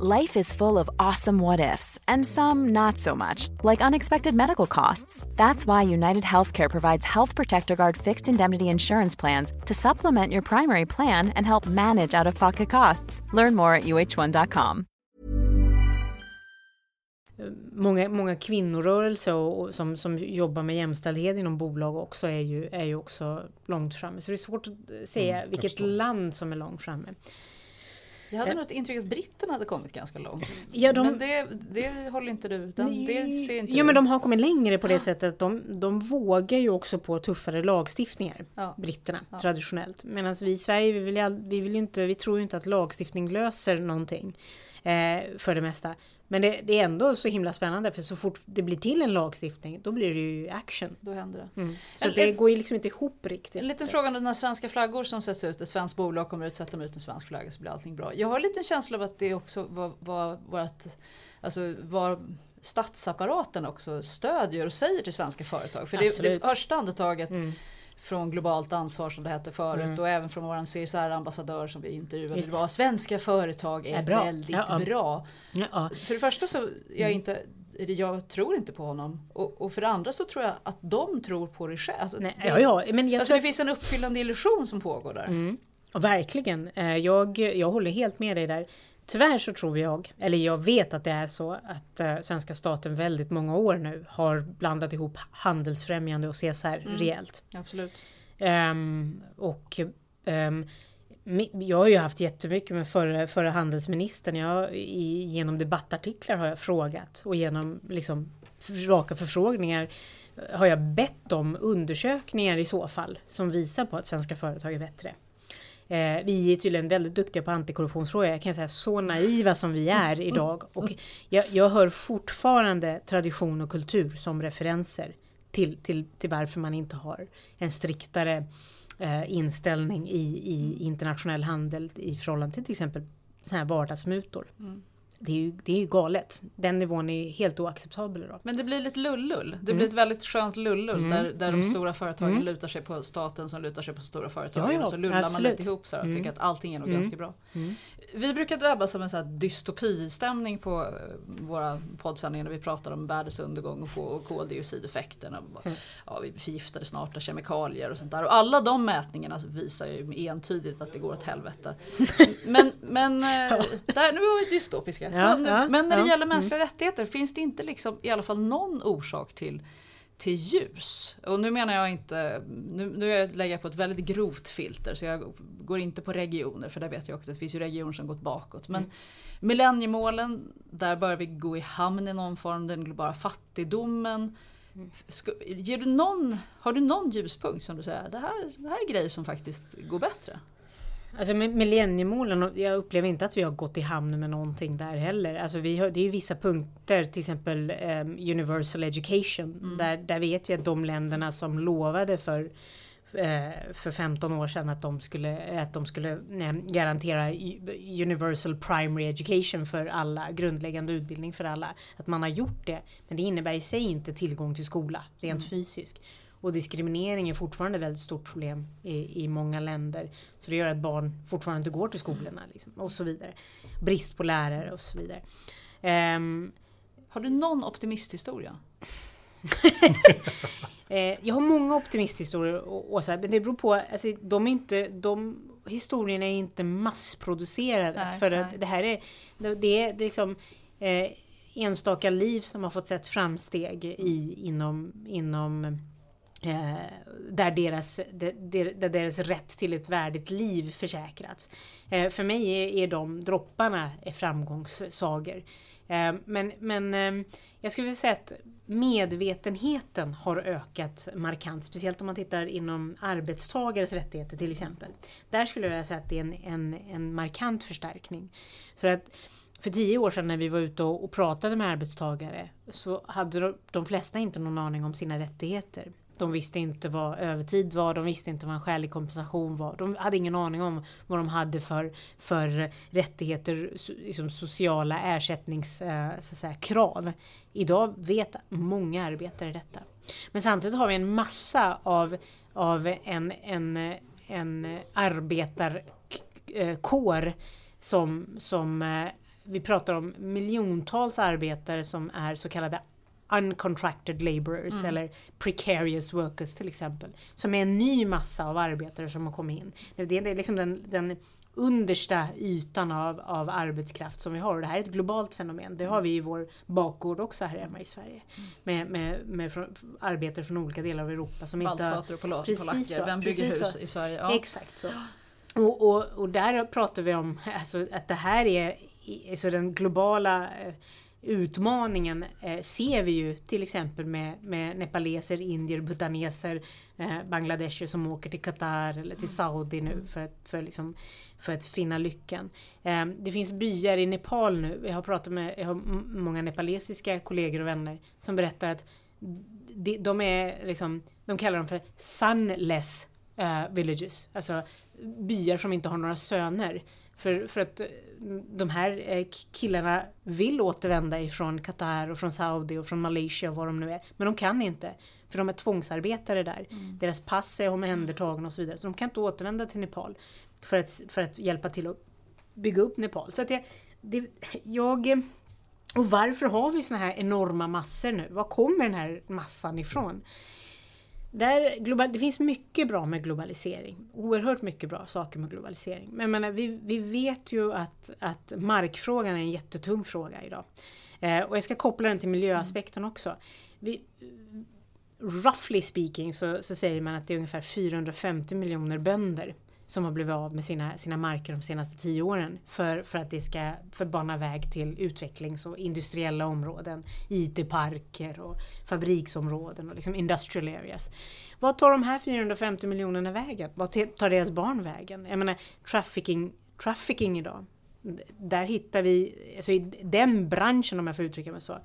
Life is full of awesome what ifs, and some not so much, like unexpected medical costs. That's why United Healthcare provides Health Protector Guard fixed indemnity insurance plans to supplement your primary plan and help manage out of pocket costs. Learn more at uh1.com.
Många, många kvinnorörelser och, som, som jobbar med jämställdhet inom bolag också är ju, är ju också långt framme. Så det är svårt att säga
Mm,
vilket land som är långt framme.
Jag hade nog ett intryck att britterna hade kommit ganska långt.
Ja, de-
Men det, det håller inte du, den, det ser inte
Jo
du.
men de har kommit längre på det sättet att de, de vågar ju också på tuffare lagstiftningar,
Ja.
britterna, traditionellt. Medan vi i Sverige, vi, vill, vi, vill inte, vi tror ju inte att lagstiftning löser någonting. Eh, för det mesta. Men det, det är ändå så himla spännande för så fort det blir till en lagstiftning då blir det ju action.
Då händer det.
Mm. Så
En-
det går ju liksom inte ihop riktigt.
En liten fråga om när svenska flaggor som sätts ut, ett svenskt bolag kommer ut, sätter de ut en svensk flagga så blir allting bra. Jag har en liten känsla av att det också var, var, att, alltså var statsapparaten också stödjer och säger till svenska företag. För det,
Absolut.
det första andetaget
Mm.
Från globalt ansvar som det hette förut
Mm.
och även från vår CSR-ambassadör som vi intervjuade. Det
det.
var svenska företag är,
Är bra.
väldigt
Ja,
bra.
Ja.
För det första så jag
Mm.
inte jag tror inte på honom. Och, och för det andra så tror jag att de tror på det själv. Alltså,
Nej,
det,
ja, ja, men jag
alltså
tror
det finns en uppfyllande illusion som pågår där.
Mm. Verkligen. Eh, Jag, jag håller helt med dig där. Tyvärr så tror jag, eller jag vet att det är så, att eh, svenska staten väldigt många år nu har blandat ihop handelsfrämjande och CSR rejält.
Absolut.
Ehm, och mi- jag har ju haft jättemycket med förre, förre handelsministern. Jag, i, genom debattartiklar har jag frågat och genom liksom raka förfrågningar har jag bett om undersökningar i så fall som visar på att svenska företag är bättre. Eh, vi är tydligen väldigt duktiga på antikorruptionsfrågor. Jag kan säga så naiva som vi är idag. Och jag, jag hör fortfarande tradition och kultur som referenser till, till, till varför man inte har en striktare eh, inställning i, i internationell handel i förhållande till till exempel så här vardagsmutor. Mm. Det, är ju, det är ju galet. Den nivån är helt oacceptabel idag.
Men det blir lite lullull. Det
Mm.
blir ett väldigt skönt lullull där, där de stora företagen lutar sig på staten som lutar sig på stora företag.
Ja, ja,
så lullar man
absolut.
lite ihop så här och
Mm.
tycker att allting är nog
Mm.
ganska bra. Vi brukar drabbas av en sån här dystopistämning på eh, våra poddsändningar när vi pratar om världens undergång och, koldioxideffekten. Och,
Mm.
ja, vi förgiftade snart av kemikalier och sånt där. Och alla de mätningarna visar ju entydigt att det går åt helvete. *laughs* Men, Men, eh, där, nu var vi dystopiska.
Ja,
Så,
ja,
men när det
ja,
gäller mänskliga rättigheter, finns det inte liksom i alla fall någon orsak till till ljus. Och nu menar jag inte, nu, nu lägger jag på ett väldigt grovt filter så jag går inte på regioner för där vet jag också att det finns ju regioner som gått bakåt. Men mm. millenniemålen, där bör vi gå i hamn i någon form, den globala fattigdomen. Mm. Ger du någon, har du någon ljuspunkt som du säger, det här, det här är grejer som faktiskt går bättre?
Alltså millenniemålen, jag upplever inte att vi har gått i hamn med någonting där heller. Alltså vi har, det är ju vissa punkter, till exempel um, Universal Education. Mm. Där, där vet vi att de länderna som lovade för eh, för 15 år sedan att de skulle, att de skulle garantera Universal Primary Education för alla, grundläggande utbildning för alla. Att man har gjort det. Men det innebär i sig inte tillgång till skola, rent mm. fysiskt. Och diskriminering är fortfarande ett väldigt stort problem i, i många länder. Så det gör att barn fortfarande inte går till skolorna. Liksom, och så vidare. Brist på lärare och så vidare. Um,
har du någon optimisthistoria? *laughs*
eh, jag har många optimisthistorier, och, och så här, men det beror på, alltså, de är inte, de historierna är inte massproducerade. Nej, för nej. det här är, det är, det är liksom eh, enstaka liv som har fått sett framsteg i, inom, inom Eh, där, deras, där deras rätt till ett värdigt liv försäkrats. Eh, för mig är, de dropparna framgångssagor. Eh, men men jag skulle vilja säga att medvetenheten har ökat markant. Speciellt om man tittar inom arbetstagares rättigheter till exempel. Där skulle jag vilja säga att det är en, en, en markant förstärkning. För att för tio år sedan när vi var ute och, och pratade med arbetstagare så hade de, de flesta inte någon aning om sina rättigheter. De visste inte vad övertid var, de visste inte vad en skälig kompensation var. De hade ingen aning om vad de hade för, för rättigheter, liksom sociala ersättningskrav. Eh, Idag vet många arbetare detta. Men samtidigt har vi en massa av, av en, en, en arbetarkår eh, som, som eh, vi pratar om miljontals arbetare som är så kallade uncontracted laborers mm. eller precarious workers till exempel. Som är en ny massa av arbetare som har kommit in. Det är liksom den, den understa ytan av, av arbetskraft som vi har. Och det här är ett globalt fenomen. Det har vi i vår bakgård också här hemma i Sverige. Mm. Med, med, med från, arbetare från olika delar av Europa.
Som inte och polacker. Vem bygger hus så. i Sverige? Ja.
Exakt så. Och, och, och där pratar vi om alltså, att det här är alltså den globala eh, utmaningen eh, ser vi ju till exempel med, med nepaleser, indier, bhutaneser, eh, bangladesher som åker till Qatar eller till Saudi nu för att, för liksom, för att finna lyckan. Eh, det finns byar i Nepal nu, jag har pratat med jag har många nepalesiska kollegor och vänner som berättar att de, de är liksom, de kallar dem för sunless uh, villages, alltså byar som inte har några söner. För, för att de här eh, killarna vill återvända ifrån Qatar och från Saudi och från Malaysia och vad de nu är. Men de kan inte. För de är tvångsarbetare där. Mm. Deras pass är omhändertagna och så vidare. Så de kan inte återvända till Nepal. För att, för att hjälpa till att bygga upp Nepal. Så att jag, det, jag och varför har vi såna här enorma massor nu? Var kommer den här massan ifrån? Där, global, det finns mycket bra med globalisering. Oerhört mycket bra saker med globalisering. Men menar, vi, vi vet ju att, att markfrågan är en jättetung fråga idag. Eh, och jag ska koppla den till miljöaspekten också. Vi, roughly speaking så, så säger man att det är ungefär 450 miljoner bönder som har blivit av med sina, sina marker de senaste tio åren för, för att det ska förbana väg till utvecklings och industriella områden, IT-parker och fabriksområden och liksom industrial areas. Vad tar de här 450 miljonerna vägen? Vad tar deras barn vägen? Jag menar trafficking, trafficking idag. Där hittar vi, alltså i den branschen om jag får uttrycka mig så,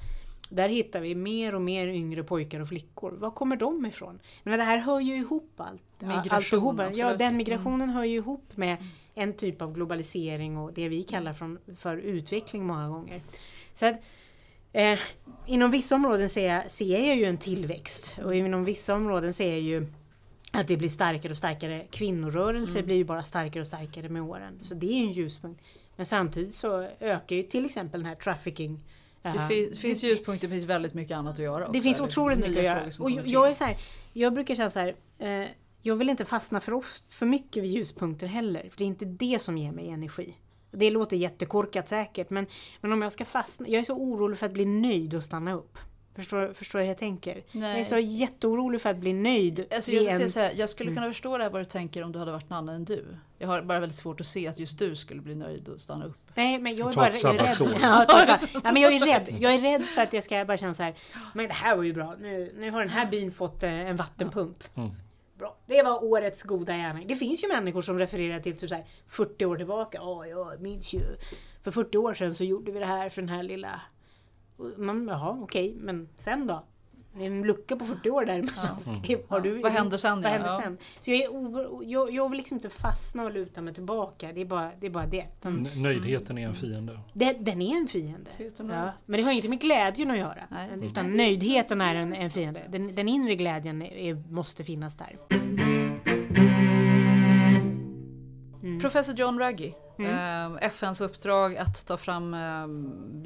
där hittar vi mer och mer yngre pojkar och flickor. Var kommer de ifrån? Men det här hör ju ihop allt.
Migration,
ja, den migrationen mm. hör ju ihop med en typ av globalisering och det vi kallar för, för utveckling många gånger. Så att, eh, inom vissa områden ser jag, ser jag ju en tillväxt och inom vissa områden ser jag ju att det blir starkare och starkare. Kvinnorörelser mm. blir ju bara starkare och starkare med åren. Så det är en ljuspunkt. Men samtidigt så ökar ju till exempel den här trafficking
det finns, finns ljuspunkter, det finns väldigt mycket annat att göra.
Det finns otroligt mycket att göra. Och jag, jag, är så här, jag brukar känna så här, eh, jag vill inte fastna för, för mycket vid ljuspunkter heller. För det är inte det som ger mig energi. Det låter jättekorkat säkert men, men om jag ska fastna, jag är så orolig för att bli nöjd och stanna upp. Förstår, förstår hur jag tänker?
Nej.
Jag är så jätteorolig för att bli nöjd.
Alltså jag, ska
en-
säga jag skulle kunna förstå det här vad du tänker om du hade varit någon annan än du. Jag har bara väldigt svårt att se att just du skulle bli nöjd och stanna upp.
Nej men jag är bara jag är rädd. Ja, ja, men jag är rädd. Jag är rädd för att jag ska bara känna så här. Men det här var ju bra. Nu, nu har den här byn fått eh, en vattenpump.
Mm.
Bra. Det var årets goda gärning. Det finns ju människor som refererar till typ så här 40 år tillbaka. Ja, jag minns ju. För 40 år sedan så gjorde vi det här för den här lilla... Man, jaha, okej, men sen då? Det är en lucka på 40 år där. *laughs* Har du,
Vad händer sen,
Vad
ja?
händer
Ja.
sen? Så jag, är jag, jag vill liksom inte fastna och luta mig tillbaka. Det är bara det. Är bara det. Utan
N- Nöjdheten är en fiende.
det, den är en fiende. Ja. Men det har ingenting med glädjen att göra.
Nej.
Utan nöjdheten är en, en fiende. Den, den inre glädjen är, måste finnas där.
Professor John Ruggie.
Mm.
Eh, FNs uppdrag att ta fram, eh,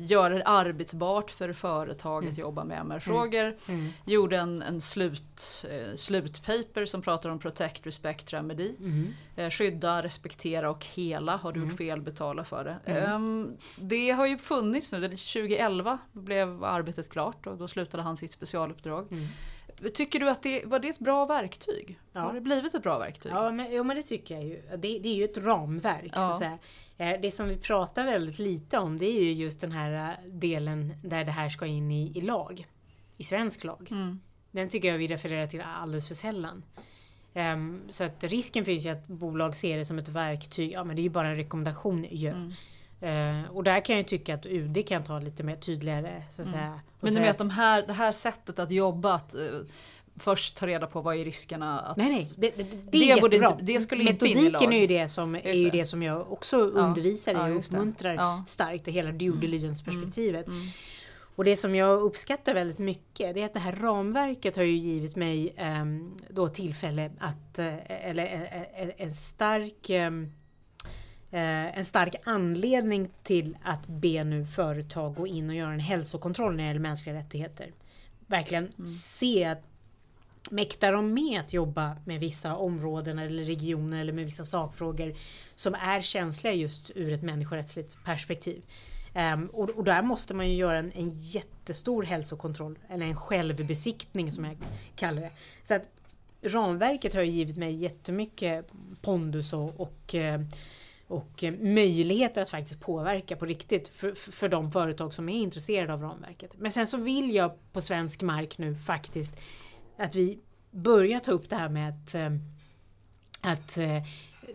göra det arbetsbart för företag
Mm.
att jobba med MR-frågor. Gjorde en, en slut, eh, slutpaper som pratar om Protect, Respect, Remedy.
Mm.
Eh, skydda, respektera och hela. Har du gjort fel, betala för det.
Mm.
Ehm, det har ju funnits nu. Det- 2011 blev arbetet klart och då slutade han sitt specialuppdrag. Tycker du att det var det ett bra verktyg?
Ja.
Har det blivit ett bra verktyg?
Ja men, ja, men det tycker jag ju. Det, det är ju ett ramverk. Så
Ja.
att säga. Eh, Det som vi pratar väldigt lite om det är ju just den här eh, delen där det här ska in i, i lag. I svensk lag.
Mm.
Den tycker jag vi refererar till alldeles för sällan. Ehm, så att risken finns ju att bolag ser det som ett verktyg. Ja men det är ju bara en rekommendation ju.
Mm.
Eh, och där kan jag tycka att UD kan ta lite mer tydligare. Så att säga.
Mm. Men du
säga
menar
att-
de här, det här sättet att jobba, att eh, först ta reda på vad är riskerna? Att,
Nej, nej. Det, det, det,
Det
är jättebra.
inte- det skulle inte in i
Metodiken
lag.
är ju det som, är ju
det.
det som jag också undervisar
Ja,
i och
just
uppmuntrar
Ja. Mm.
starkt. Det hela due diligence perspektivet. Och det som jag uppskattar väldigt mycket det är att det här ramverket har ju givit mig ehm, då tillfälle att, eh, eller eh, en stark ehm, eh, en stark anledning till att be nu företag gå in och göra en hälsokontroll när det gäller mänskliga rättigheter. Verkligen se att Mäktar de med att jobba med vissa områden eller regioner eller med vissa sakfrågor som är känsliga just ur ett människorättsligt perspektiv? Ehm, och, och där måste man ju göra en, en jättestor hälsokontroll, eller en självbesiktning som jag kallar det. Så att ramverket har ju givit mig jättemycket pondus och, och eh, och eh, möjligheter att faktiskt påverka på riktigt för, för de företag som är intresserade av ramverket. Men sen så vill jag på svensk mark nu faktiskt att vi börjar ta upp det här med att, eh, att eh,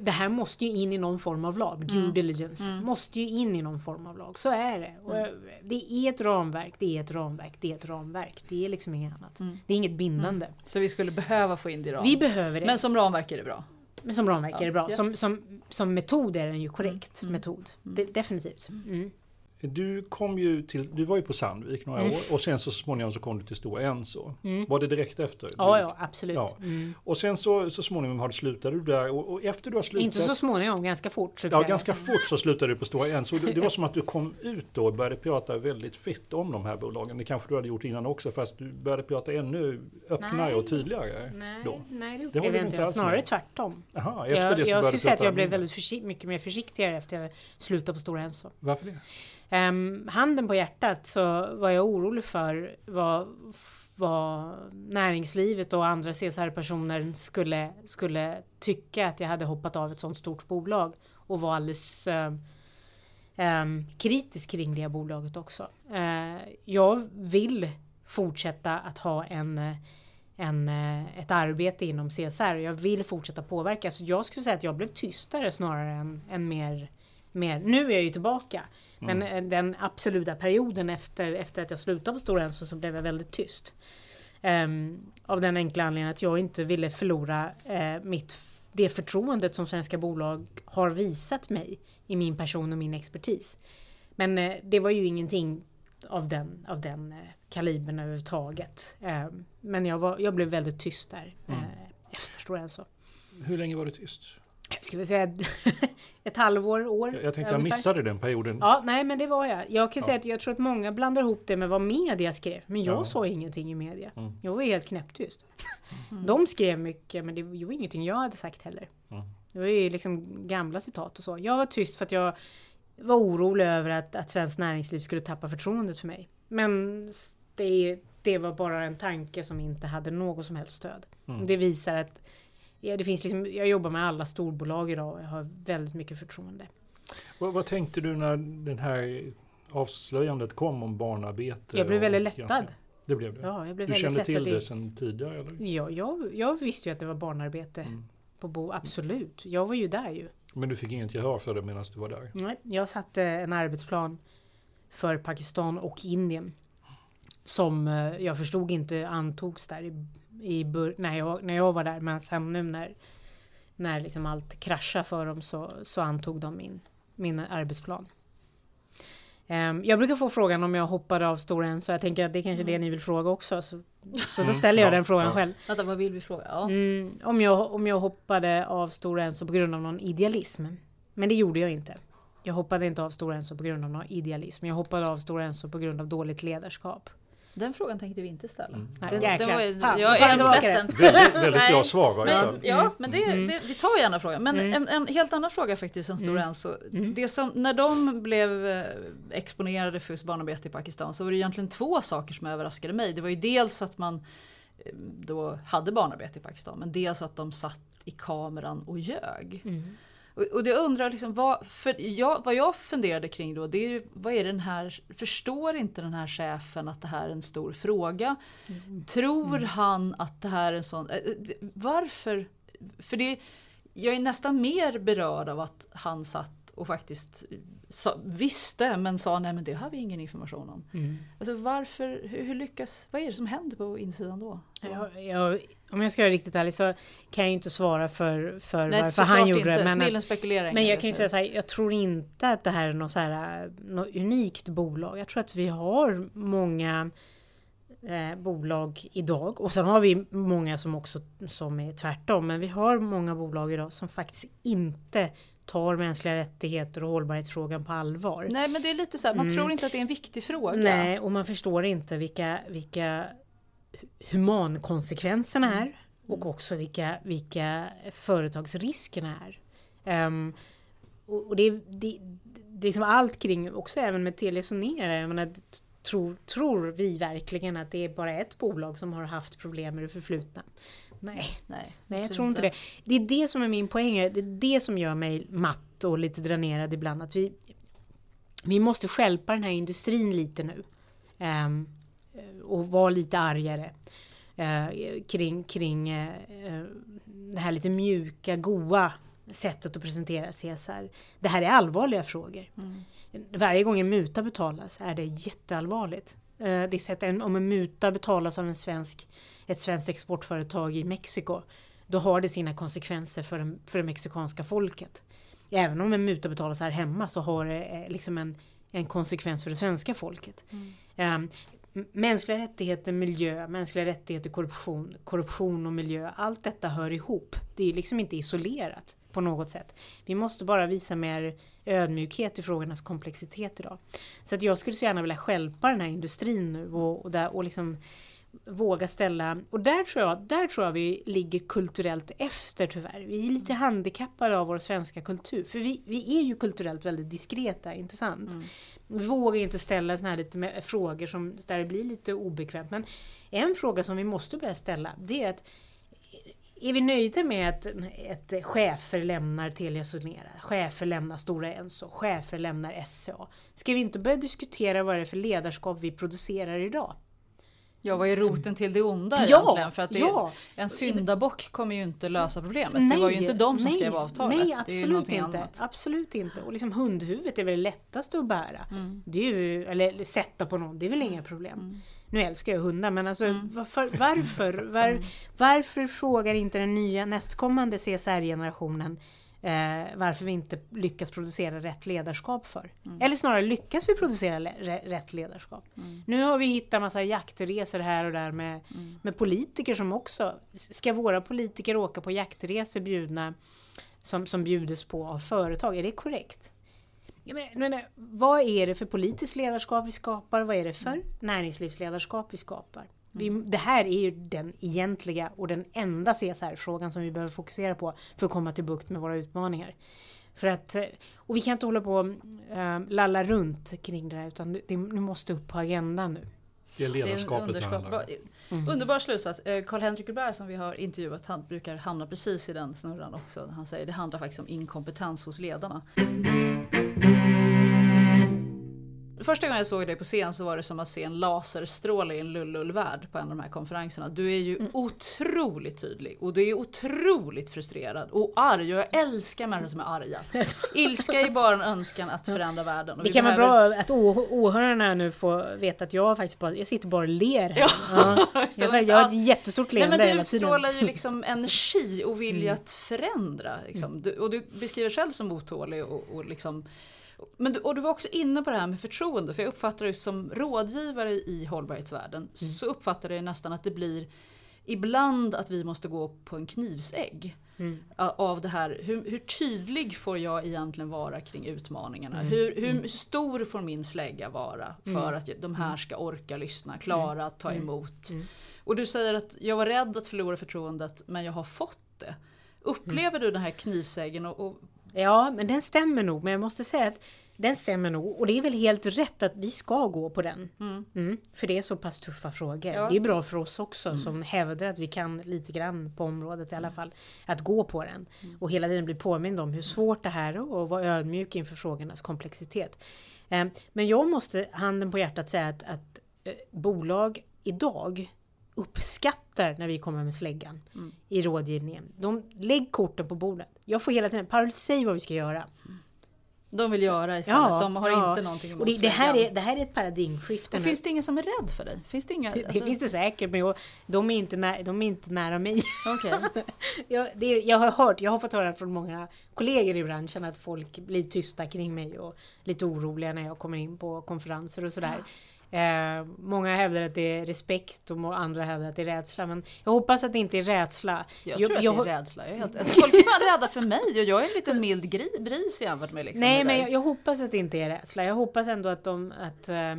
det här måste ju in i någon form av lag. Due diligence måste ju in i någon form av lag. Så är det. Och eh, det är ett ramverk, det är ett ramverk, det är ett ramverk. Det är liksom inget annat. Det är inget bindande.
Så vi skulle behöva få in det i ram.
Vi behöver det.
Men som ramverk är det bra.
Men som ramverk är det bra.
yes.
Som, som, som metod är den ju korrekt metod. De, definitivt. Mm.
Du kom ju till, du var ju på Sandvik några
Mm.
år och sen så småningom så kom du till Stora Enso. Var det direkt efter?
Ja, ja, absolut.
Ja.
Mm.
Och sen så, så småningom har du slutade du där och, och efter du har slutat
Inte så småningom, ganska fort.
Ja, ganska fort så slutade du på Stora Enso. Det, det var *laughs* som att du kom ut då och började prata väldigt fritt om de här bolagen. Det kanske du hade gjort innan också fast du började prata ännu öppnare
Nej.
och tydligare.
Nej,
Då.
nej det
håller
jag inte.
inte
Snarare
med.
tvärtom.
Aha, efter
Jag,
det så
jag
började
skulle säga att jag blev väldigt mycket mer försiktigare efter jag slutade på Stora Enso.
Varför det?
Um, handen på hjärtat så var jag orolig för vad, vad näringslivet och andra CSR-personer skulle, skulle tycka att jag hade hoppat av ett sånt stort bolag och var alldeles um, um, kritisk kring det bolaget också. Uh, jag vill fortsätta att ha en en, eh, ett arbete inom CSR och jag vill fortsätta påverka. Så jag skulle säga att jag blev tystare snarare än, än mer, mer. Nu är jag ju tillbaka. Men eh, den absoluta perioden efter, efter att jag slutade på Stora Enso så blev jag väldigt tyst. Ehm, av den enkla anledningen att jag inte ville förlora eh, mitt, det förtroendet som svenska bolag har visat mig i min person och min expertis. Men eh, det var ju ingenting av den, av den eh, kalibern överhuvudtaget. Ehm, men jag, var, jag blev väldigt tyst där eh, efter Stora Enso.
Hur länge var du tyst?
Ska vi säga *laughs* ett halvår, år?
Jag, jag tänkte jag missade den perioden.
Ja, nej men det var jag. Jag kan säga att jag tror att många blandar ihop det med vad media skrev. Men jag
Ja.
sa ingenting i media.
Mm.
Jag var helt knäpptyst. De skrev mycket men det var ju ingenting jag hade sagt heller.
Mm.
Det var ju liksom gamla citat och så. Jag var tyst för att jag var orolig över att, att svenskt näringsliv skulle tappa förtroendet för mig. Men det, det var bara en tanke som inte hade något som helst stöd. Mm. Det visar att ja, det finns liksom, jag jobbar med alla storbolag idag och jag har väldigt mycket förtroende.
Vad, vad tänkte du när den här avslöjandet kom om barnarbete?
Jag blev väldigt lättad.
Det blev det?
Ja, jag blev
du kände till
det
sedan tidigare? Eller?
Ja, jag, jag visste ju att det var barnarbete mm. på Bo, absolut. Jag var ju där ju.
Men du fick inget gehör för det medan du var där?
Nej, jag satte en arbetsplan för Pakistan och Indien. Som eh, jag förstod inte antogs där i, i när, jag, när jag var där. Men sen nu när, när liksom allt kraschade för dem så, så antog de min, min arbetsplan. Um, jag brukar få frågan om jag hoppade av Stora Enso. Jag tänker att det är kanske är det mm. ni vill fråga också. Så, så då ställer jag den frågan ja. själv.
Vänta, vad vill vi fråga? Ja.
Mm, om, jag, om jag hoppade av Stora Enso på grund av någon idealism. Men det gjorde jag inte. Jag hoppade inte av Stora Enso på grund av någon idealism. Jag hoppade av Stora Enso på grund av dåligt ledarskap.
Den frågan tänkte vi inte ställa. Mm.
Nej, den, den var,
Fan, jag är ledsen.
Väldigt, väldigt bra svar
men, Ja, men det, mm. det, vi tar gärna frågan. Men mm. en, en, helt annan fråga faktiskt som Stora mm. Enso. Mm. Det som, när de blev eh, exponerade för barnarbete i Pakistan så var det egentligen två saker som överraskade mig. Det var ju dels att man eh, då hade barnarbete i Pakistan men dels att de satt i kameran och ljög. Mm. Och, och det undrar liksom, vad, för jag, vad jag funderade kring då, det är ju, vad är den här, förstår inte den här chefen att det här är en stor fråga? Mm. Tror mm. han att det här är en sån, äh, varför? För det, jag är nästan mer berörd av att han satt och faktiskt sa, visste men sa nej men det har vi ingen information om. Mm. Alltså varför, hur, hur, lyckas, vad är det som händer på insidan då?
Jag, jag, om jag ska vara riktigt ärlig så kan jag inte svara för, för nej, varför han gjorde det.
Men, spekulera
men jag kan ju säga så här, jag tror inte att det här är något, så här, något unikt bolag. Jag tror att vi har många eh, bolag idag. Och sen har vi många som också som är tvärtom. Men vi har många bolag idag som faktiskt inte tar mänskliga rättigheter och hållbarhetsfrågan på allvar.
Nej men det är lite så här, man mm. tror inte att det är en viktig fråga.
Nej och man förstår inte vilka, vilka humankonsekvenserna mm. är och också vilka, vilka företagsriskerna är. Um, och, och det, det, det är liksom allt kring, också även med Telia jag menar, tror, tror vi verkligen att det är bara ett bolag som har haft problem i det förflutna? Nej, nej, nej jag tror inte det. Det är det som är min poäng. Det är det som gör mig matt och lite dränerad ibland. Att vi, vi måste skälpa den här industrin lite nu. Um, och vara lite argare. Uh, kring kring uh, det här lite mjuka, goa sättet att presentera CSR. Det här är allvarliga frågor. Mm. Varje gång en muta betalas är det jätteallvarligt. Det sätt, om en muta betalas av en svensk ett svenskt exportföretag i Mexiko, då har det sina konsekvenser för, den, för det mexikanska folket. Även om en muta betalas här hemma så har det eh, liksom en, en konsekvens för det svenska folket. Mm. Um, mänskliga rättigheter, miljö, mänskliga rättigheter, korruption, korruption och miljö. Allt detta hör ihop. Det är liksom inte isolerat på något sätt. Vi måste bara visa mer ödmjukhet i frågornas komplexitet idag. Så att jag skulle så gärna vilja skälpa den här industrin nu och, och, där, och liksom våga ställa, och där tror, jag, där tror jag vi ligger kulturellt efter tyvärr. Vi är lite handikappade av vår svenska kultur. För vi, vi är ju kulturellt väldigt diskreta, inte sant? Mm. Vi vågar inte ställa såna här lite frågor som, där det blir lite obekvämt. Men en fråga som vi måste börja ställa, det är att är vi nöjda med att, att chefer lämnar Telia Sonera, chefer lämnar Stora Enso, chefer lämnar SCA? Ska vi inte börja diskutera vad det är för ledarskap vi producerar idag?
Ja, vad är roten till det onda ja, egentligen? För att det, ja. en syndabock kommer ju inte lösa problemet. Nej, det var ju inte de som nej, skrev avtalet.
Nej, absolut inte. Annat. Absolut inte. Och liksom hundhuvudet är väl det lättaste att bära. Mm. Det är ju, eller sätta på någon, det är väl inga problem. Mm. Nu älskar jag hundar men alltså mm. varför, varför, var, varför frågar inte den nya nästkommande CSR-generationen eh, varför vi inte lyckas producera rätt ledarskap för. Mm. Eller snarare lyckas vi producera le rätt ledarskap. Mm. Nu har vi hittat massa jaktresor här och där med, mm. med politiker som också, ska våra politiker åka på jaktresor bjudna som, som bjudes på av företag? Är det korrekt? Men, men, vad är det för politiskt ledarskap vi skapar? Vad är det för mm. näringslivsledarskap vi skapar? Vi, det här är ju den egentliga och den enda CSR-frågan som vi behöver fokusera på för att komma till bukt med våra utmaningar. För att, eh, och vi kan inte hålla på och äh, lalla runt kring det här utan det, det måste upp på agendan nu.
Det är ledarskapet det,
är bra, mm. Underbar slutsats. Karl-Henrik Uberg som vi har intervjuat, han brukar hamna precis i den snurran också. Han säger det handlar faktiskt om inkompetens hos ledarna. Första gången jag såg dig på scen så var det som att se en laserstråle i en lullull-värld på en av de här konferenserna. Du är ju mm. otroligt tydlig och du är otroligt frustrerad och arg och jag älskar människor som är arga. *laughs* Ilska är bara en önskan att förändra världen.
det kan behöver... vara bra att åhörarna nu får veta att jag faktiskt bara, jag sitter bara och ler här. Ja. Ja. *laughs* Jag, jag har ett jättestort leende
Nej, men Du utstrålar ju *laughs* liksom energi och vilja mm. att förändra. Liksom. Du, och du beskriver själv som otålig och, och liksom men du, och du var också inne på det här med förtroende, för jag uppfattar dig som rådgivare i hållbarhetsvärlden. Mm. Så uppfattar jag nästan att det blir ibland att vi måste gå på en knivsägg. Mm. Av det här, hur, hur, tydlig får jag egentligen vara kring utmaningarna? Mm. Hur, hur, mm. stor får min slägga vara för mm. att de här ska orka lyssna, klara att ta emot? Och du säger att jag var rädd att förlora förtroendet men jag har fått det. Upplever du den här knivsäggen och, och
Ja, men den stämmer nog. Men jag måste säga att den stämmer nog. Och det är väl helt rätt att vi ska gå på den. Mm. Mm, för det är så pass tuffa frågor. Ja. Det är bra för oss också mm. som hävdar att vi kan lite grann på området i alla fall. Att gå på den. Mm. Och hela tiden bli påmind om hur svårt det här är och vara ödmjuk inför frågornas komplexitet. Eh, men jag måste handen på hjärtat säga att, att eh, bolag idag uppskattar när vi kommer med släggan mm. i rådgivningen. De lägg korten på bordet. Jag får hela tiden, Paul säg vad vi ska göra.
De vill göra istället, ja, de har ja. inte någonting emot
och det, det, här är, det här är ett paradigmskifte.
Och finns det ingen som är rädd för dig? Finns det, inga,
alltså... det finns det säkert, men jag, de, är inte nä, de är inte nära mig. Okay. *laughs* jag, det, jag har hört, jag har fått höra från många kollegor i branschen att folk blir tysta kring mig och lite oroliga när jag kommer in på konferenser och sådär. Ja. Eh, många hävdar att det är respekt och andra hävdar att det är rädsla. Men jag hoppas att det inte är rädsla.
Jag, jag tror att jag, det är rädsla. Jag är helt, alltså, folk är fan rädda för mig och jag är en liten mild gri, bris jämfört med liksom
Nej, men jag, jag, hoppas att det inte är rädsla. Jag hoppas ändå att de... Att, eh,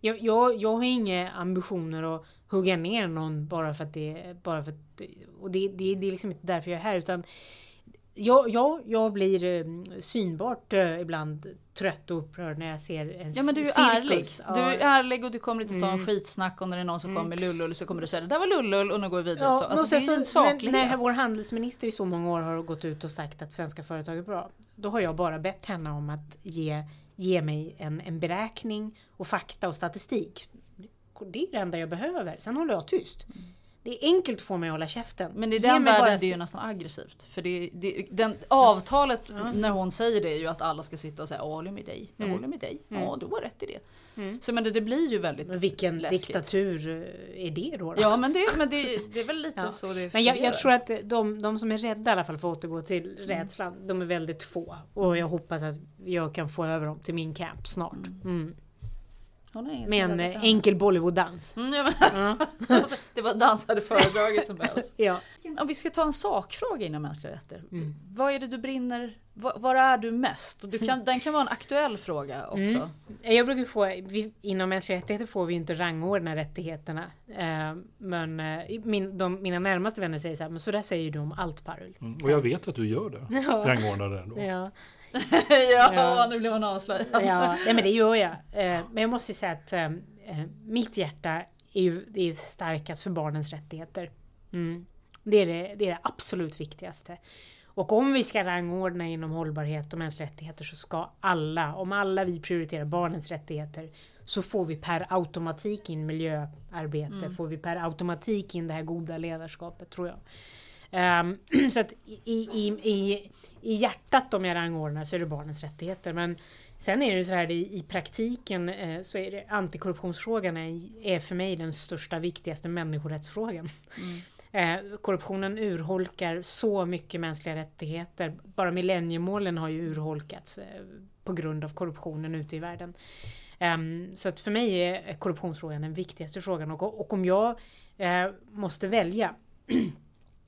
jag, jag, jag har inga ambitioner att hugga ner någon bara för att det... Bara för att, och det, det, det är liksom inte därför jag är här. utan Ja, ja, jag blir eh, synbart eh, ibland trött och upprörd när jag ser en
Ja men du är cirkus. ärlig. Du är ärlig och du kommer inte ta en mm. skitsnack och när det är någon som mm. kommer med lullull så kommer du säga det där var lullull och nu går vi vidare. Ja, så. Alltså, det är en saklighet.
När, när vår handelsminister i så många år har gått ut och sagt att svenska företag är bra. Då har jag bara bett henne om att ge, ge mig en, en beräkning och fakta och statistik. Det är det enda jag behöver. Sen håller jag tyst. Mm. Det är enkelt att få mig att hålla käften.
Men i den världen bara... det är ju nästan aggressivt. För det, det, den, avtalet ja. när hon säger det är ju att alla ska sitta och säga jag håller med dig, jag mm. håller med dig, mm. ja du har rätt i det. Mm. Så men det, det, blir ju väldigt
Men vilken läskigt. diktatur eh, är det då?
då? Ja men, det, men det, det är väl lite *laughs* ja. så det
Men jag, jag, tror att de, de som är rädda i alla fall för att återgå till mm. rädslan, de är väldigt få. Och jag hoppas att jag kan få över dem till min camp snart. Med en eh, enkel Bollywood-dans. Mm, ja,
ja. *laughs* det var dans hade föredragit som behövs. *laughs* ja. Om vi ska ta en sakfråga inom mänskliga rättigheter. Mm. Vad är det du brinner, var, var är du mest? Du kan, den kan vara en aktuell fråga också. Mm.
Jag brukar få, vi, inom mänskliga rättigheter får vi inte rangordna rättigheterna. Eh, men eh, min, de, mina närmaste vänner säger så här, men så där säger du om allt Parul.
Mm, och jag vet att du gör det. *laughs* Ja. Rangordnar det då.
Ja. *laughs* ja, ja, nu blev hon avslöjad.
ja, nej, men det gör jag. Eh, men jag måste ju säga att eh, mitt hjärta är ju det är starkast för barnens rättigheter. Mm. Det, är det, det är det absolut viktigaste. Och om vi ska rangordna inom hållbarhet och mänskliga rättigheter så ska alla, om alla vi prioriterar barnens rättigheter så får vi per automatik in miljöarbete, mm. får vi per automatik in det här goda ledarskapet tror jag. Um, *clears throat* så att i, i, i, i hjärtat om jag rangordnar så är det barnens rättigheter. Men sen är det så här i, i praktiken eh, så är det antikorruptionsfrågan är, är för mig den största viktigaste människorättsfrågan. Mm. Eh, korruptionen urholkar så mycket mänskliga rättigheter. Bara millenniemålen har ju urholkats eh, på grund av korruptionen ute i världen. Um, så att för mig är korruptionsfrågan den viktigaste frågan och, och om jag eh, måste välja *clears throat*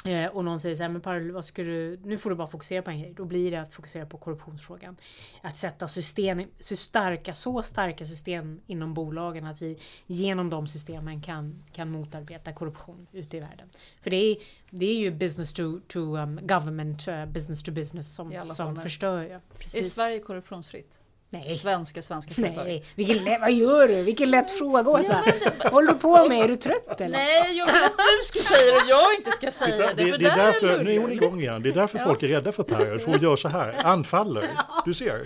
Eh, och någon säger så här, men Parl, vad ska du, nu får du bara fokusera på en grej. Då blir det att fokusera på korruptionsfrågan. Att sätta system, så starka, så starka system inom bolagen att vi genom de systemen kan, kan motarbeta korruption ute i världen. För det är, det är ju business to, to um, government, uh, business to business som, som förstör. Ja,
Är Sverige korruptionsfritt?
Nej.
Svenska, svenska företag.
Nej, vilken lätt, vad gör du? Vilken lätt fråga Åsa! Håller du på med? Är du trött eller?
Nej, jag vill att du ska säga det och jag inte ska säga
Titta,
det.
det,
för
det är
där
därför, nu är hon igång igen, det är därför folk är rädda för Per, för hon gör så här, anfaller. Du ser,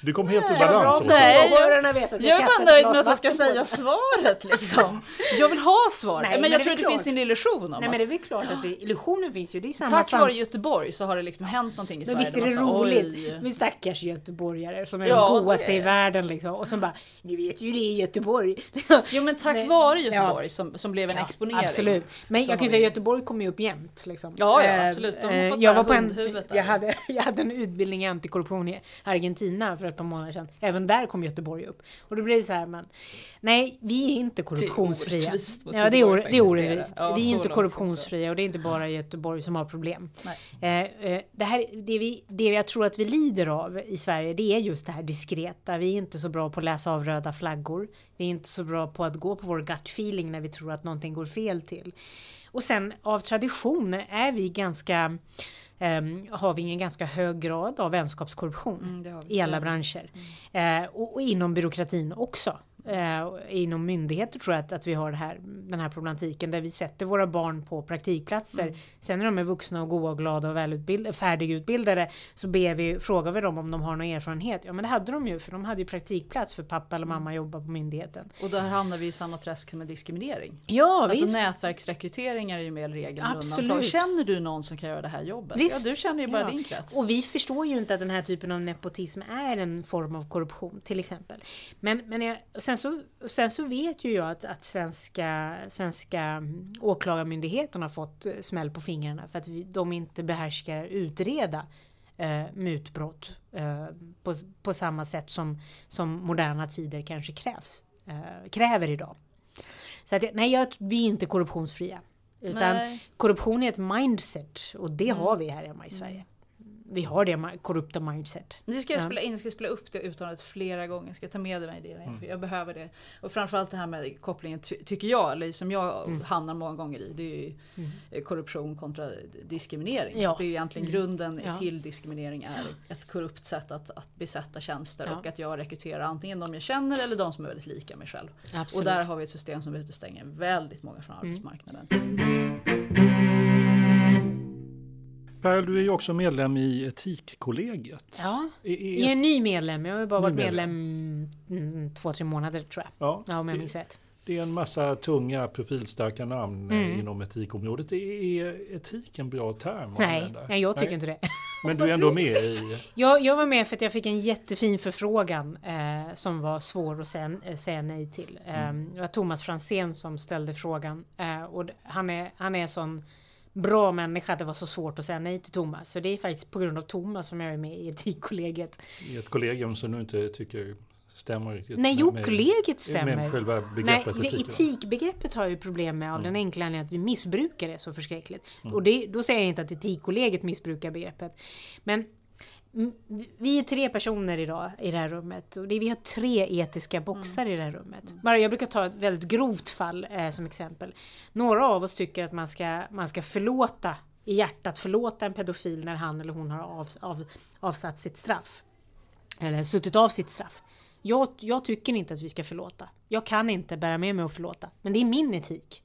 du kom helt ur balans.
Nej, Jag är
kastar
bara nöjd med att jag ska säga svaret liksom. Jag vill ha svar.
Nej,
men,
men
jag
det är
tror att det
klart.
finns en illusion om
Nej men det är väl klart att det, illusionen finns ju. Det är samma
tack vare Göteborg så har det liksom hänt någonting i
Men
Sverige.
visst är det roligt med stackars göteborgare som är
Ja,
godaste i
är-
världen liksom. Och som bara, ni vet ju det i Göteborg. *laughs*
Jo men tack
Men-
vare
ja.
Göteborg som, som blev en
Ja,
exponering.
Absolut. Men jag kan ju säga
vi-
Göteborg kommer ju upp jämt. Liksom.
Ja, ja,
Eh,
absolut. De har
eh,
fått
jag var på en, jag, hade, *laughs* jag hade en utbildning i antikorruption i Argentina för ett par månader sedan. Även där kom Göteborg upp. Och då blir det så här, men nej, vi är inte korruptionsfria.
orättvist
Ja, det är,
Göteborg
or- det är
faktiskt, det är
orättvist.
Ja,
vi är inte korruptionsfria och det är inte bara Göteborg som har problem. Eh, eh, det, här, det, vi, det jag tror att vi lider av i Sverige det är just det här diskreta. Vi är inte så bra på att läsa av röda flaggor. Vi är inte så bra på att gå på vår gut feeling när vi tror att någonting går fel till. Och sen av tradition är vi ganska ehm, har vi en ganska hög grad av vänskapskorruption
Mm,
i alla branscher. Eh, och, och inom byråkratin också. Eh, inom myndigheter tror jag att, att vi har här, den här problematiken där vi sätter våra barn på praktikplatser.
Mm.
Sen när de är vuxna och goa och glada och välutbildade, färdigutbildade så ber vi, frågar vi dem om de har någon erfarenhet. Ja men det hade de ju för de hade ju praktikplats för pappa eller mamma jobbar på myndigheten.
Och där hamnar vi i samma träsk med diskriminering.
Ja
Alltså
visst.
nätverksrekryteringar är ju mer regel än
Absolut.
undantag. Känner du någon som kan göra det här jobbet?
Visst.
Ja, du känner ju bara
Ja.
din krets.
Och vi förstår ju inte att den här typen av nepotism är en form av korruption till exempel. Men, men jag, sen, så, sen så vet ju jag att, att svenska, svenska mm, åklagarmyndigheten har fått eh, smäll på fingrarna för att vi, de inte behärskar utreda eh, mutbrott eh, på, på samma sätt som, som moderna tider kanske krävs, eh, kräver idag. Så att, nej, jag, vi är inte korruptionsfria. Utan
Nej.
korruption är ett mindset och det har vi här hemma i Sverige. Vi har det korrupta mindset.
Det ska jag
Ja.
spela in, jag ska spela upp det uttalandet flera gånger. Jag ska ta med mig det.
Mm.
Jag behöver det. Och framförallt det här med kopplingen, ty, tycker jag, eller som jag
Mm.
hamnar många gånger i. Det är ju eh, korruption kontra diskriminering.
Ja.
Det är ju egentligen
Mm.
grunden
Ja.
till diskriminering är ett korrupt sätt att, att besätta tjänster
Ja.
och att jag rekryterar antingen de jag känner eller de som är väldigt lika mig själv.
Absolut.
Och där har vi ett system som utestänger väldigt många från
Mm.
arbetsmarknaden.
Per, du är ju också medlem i Etikkollegiet.
Ja,
Är- är-
jag är ny medlem. Jag har bara varit
medlem.
medlem mm, två, tre månader tror jag.
Ja,
Ja, om jag
det-
minns rätt.
Det är en massa tunga profilstarka namn eh,
Mm.
inom etikområdet. Är, är etik en bra term?
Nej, nej, jag tycker
Nej.
inte det. *laughs*
Men du är ändå med i... *laughs*
Jag, jag var med för att jag fick en jättefin förfrågan eh, som var svår att säga, eh, säga nej till. Eh, det var Thomas Fransén som ställde frågan. Eh, och han är, han är sån bra människa att det var så svårt att säga nej till Thomas. Så det är faktiskt på grund av Thomas som jag är med i Etikkollegiet.
i ett kollegium som du inte tycker stämmer riktigt.
Nej, jo,
med-
kollegiet stämmer.
Med själva
Nej,
begreppet
det
etik. då.
etikbegreppet har jag ju problem med av den enkla anledningen att vi missbrukar det så förskräckligt.
Mm.
Och det, då säger jag inte att etikkollegiet missbrukar begreppet. Men mm, vi är tre personer idag i det här rummet och vi har tre etiska boxar i det här rummet. Bara jag brukar ta ett väldigt grovt fall eh, som exempel. Några av oss tycker att man ska, man ska förlåta i hjärtat förlåta en pedofil när han eller hon har av, av, avsatt sitt straff. Eller suttit av sitt straff. Jag, jag tycker inte att vi ska förlåta. Jag kan inte bära med mig att förlåta. Men det är min etik.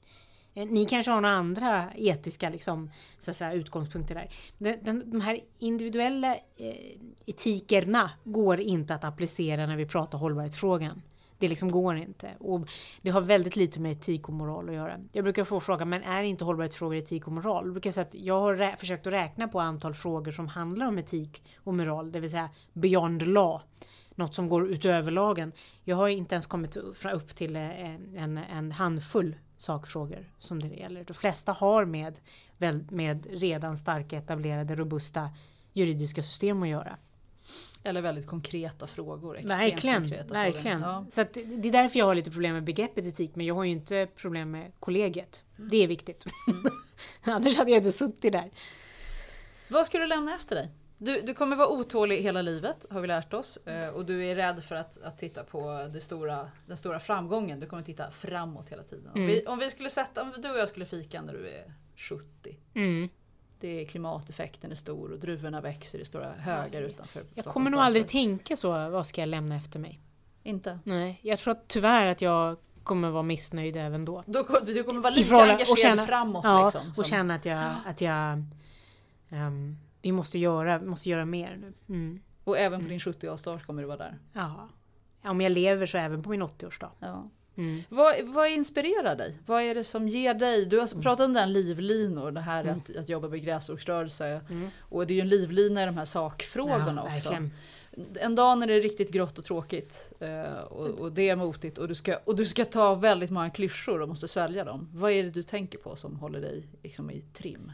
Eh, ni kanske har några andra etiska liksom, så att säga, utgångspunkter där. Den, den, de här individuella eh, etikerna går inte att applicera när vi pratar hållbarhetsfrågan. Det liksom går inte. Och det har väldigt lite med etik och moral att göra. Jag brukar få frågan, men är inte hållbarhetsfrågor etik och moral? Jag brukar säga att jag har rä- försökt att räkna på antal frågor som handlar om etik och moral, det vill säga beyond law. Något som går utöver lagen. Jag har inte ens kommit upp till eh, en, en handfull sakfrågor som det gäller. De flesta har med, med redan starka etablerade robusta juridiska system att göra.
Eller väldigt konkreta frågor.
Verkligen,
konkreta
verkligen.
Frågor. Ja.
Så att det är därför jag har lite problem med begreppet etik, men jag har ju inte problem med kollegiet. Det är viktigt. *laughs* Annars hade jag inte suttit där.
Vad ska du lämna efter dig? Du, du kommer vara otålig hela livet har vi lärt oss eh, och du är rädd för att, att titta på det stora, den stora framgången. Du kommer titta framåt hela tiden. Om,
Mm.
vi, om vi skulle sätta, om du och jag skulle fika när du är 70.
Mm.
Det är klimateffekten är stor och druvorna växer i stora högar utanför
Jag
Stockholms
kommer nog aldrig tänka så, vad ska jag lämna efter mig?
Inte?
Nej, jag tror att tyvärr att jag kommer vara missnöjd även då.
Kom- du kommer vara lika engagerad framåt.
ja,
liksom,
och
som-
känna att jag, att jag ehm, vi måste göra, vi måste göra mer nu. Mm.
och även på din 70-årsdag kommer du vara där.
Ja. Om jag lever så även på min 80-årsdag.
Ja.
Mm.
Vad, vad inspirerar dig? Vad är det som ger dig? Du har
Mm.
pratat om den livlinor, det här att, att jobba med gräsrotsrörelse. Och det är ju en livlina i de här sakfrågorna
Ja,
också.
verkligen.
En dag när det är riktigt grått och tråkigt eh, och, och det är motigt och du, ska, och du ska ta väldigt många klyschor och måste svälja dem. Vad är det du tänker på som håller dig liksom, i trim?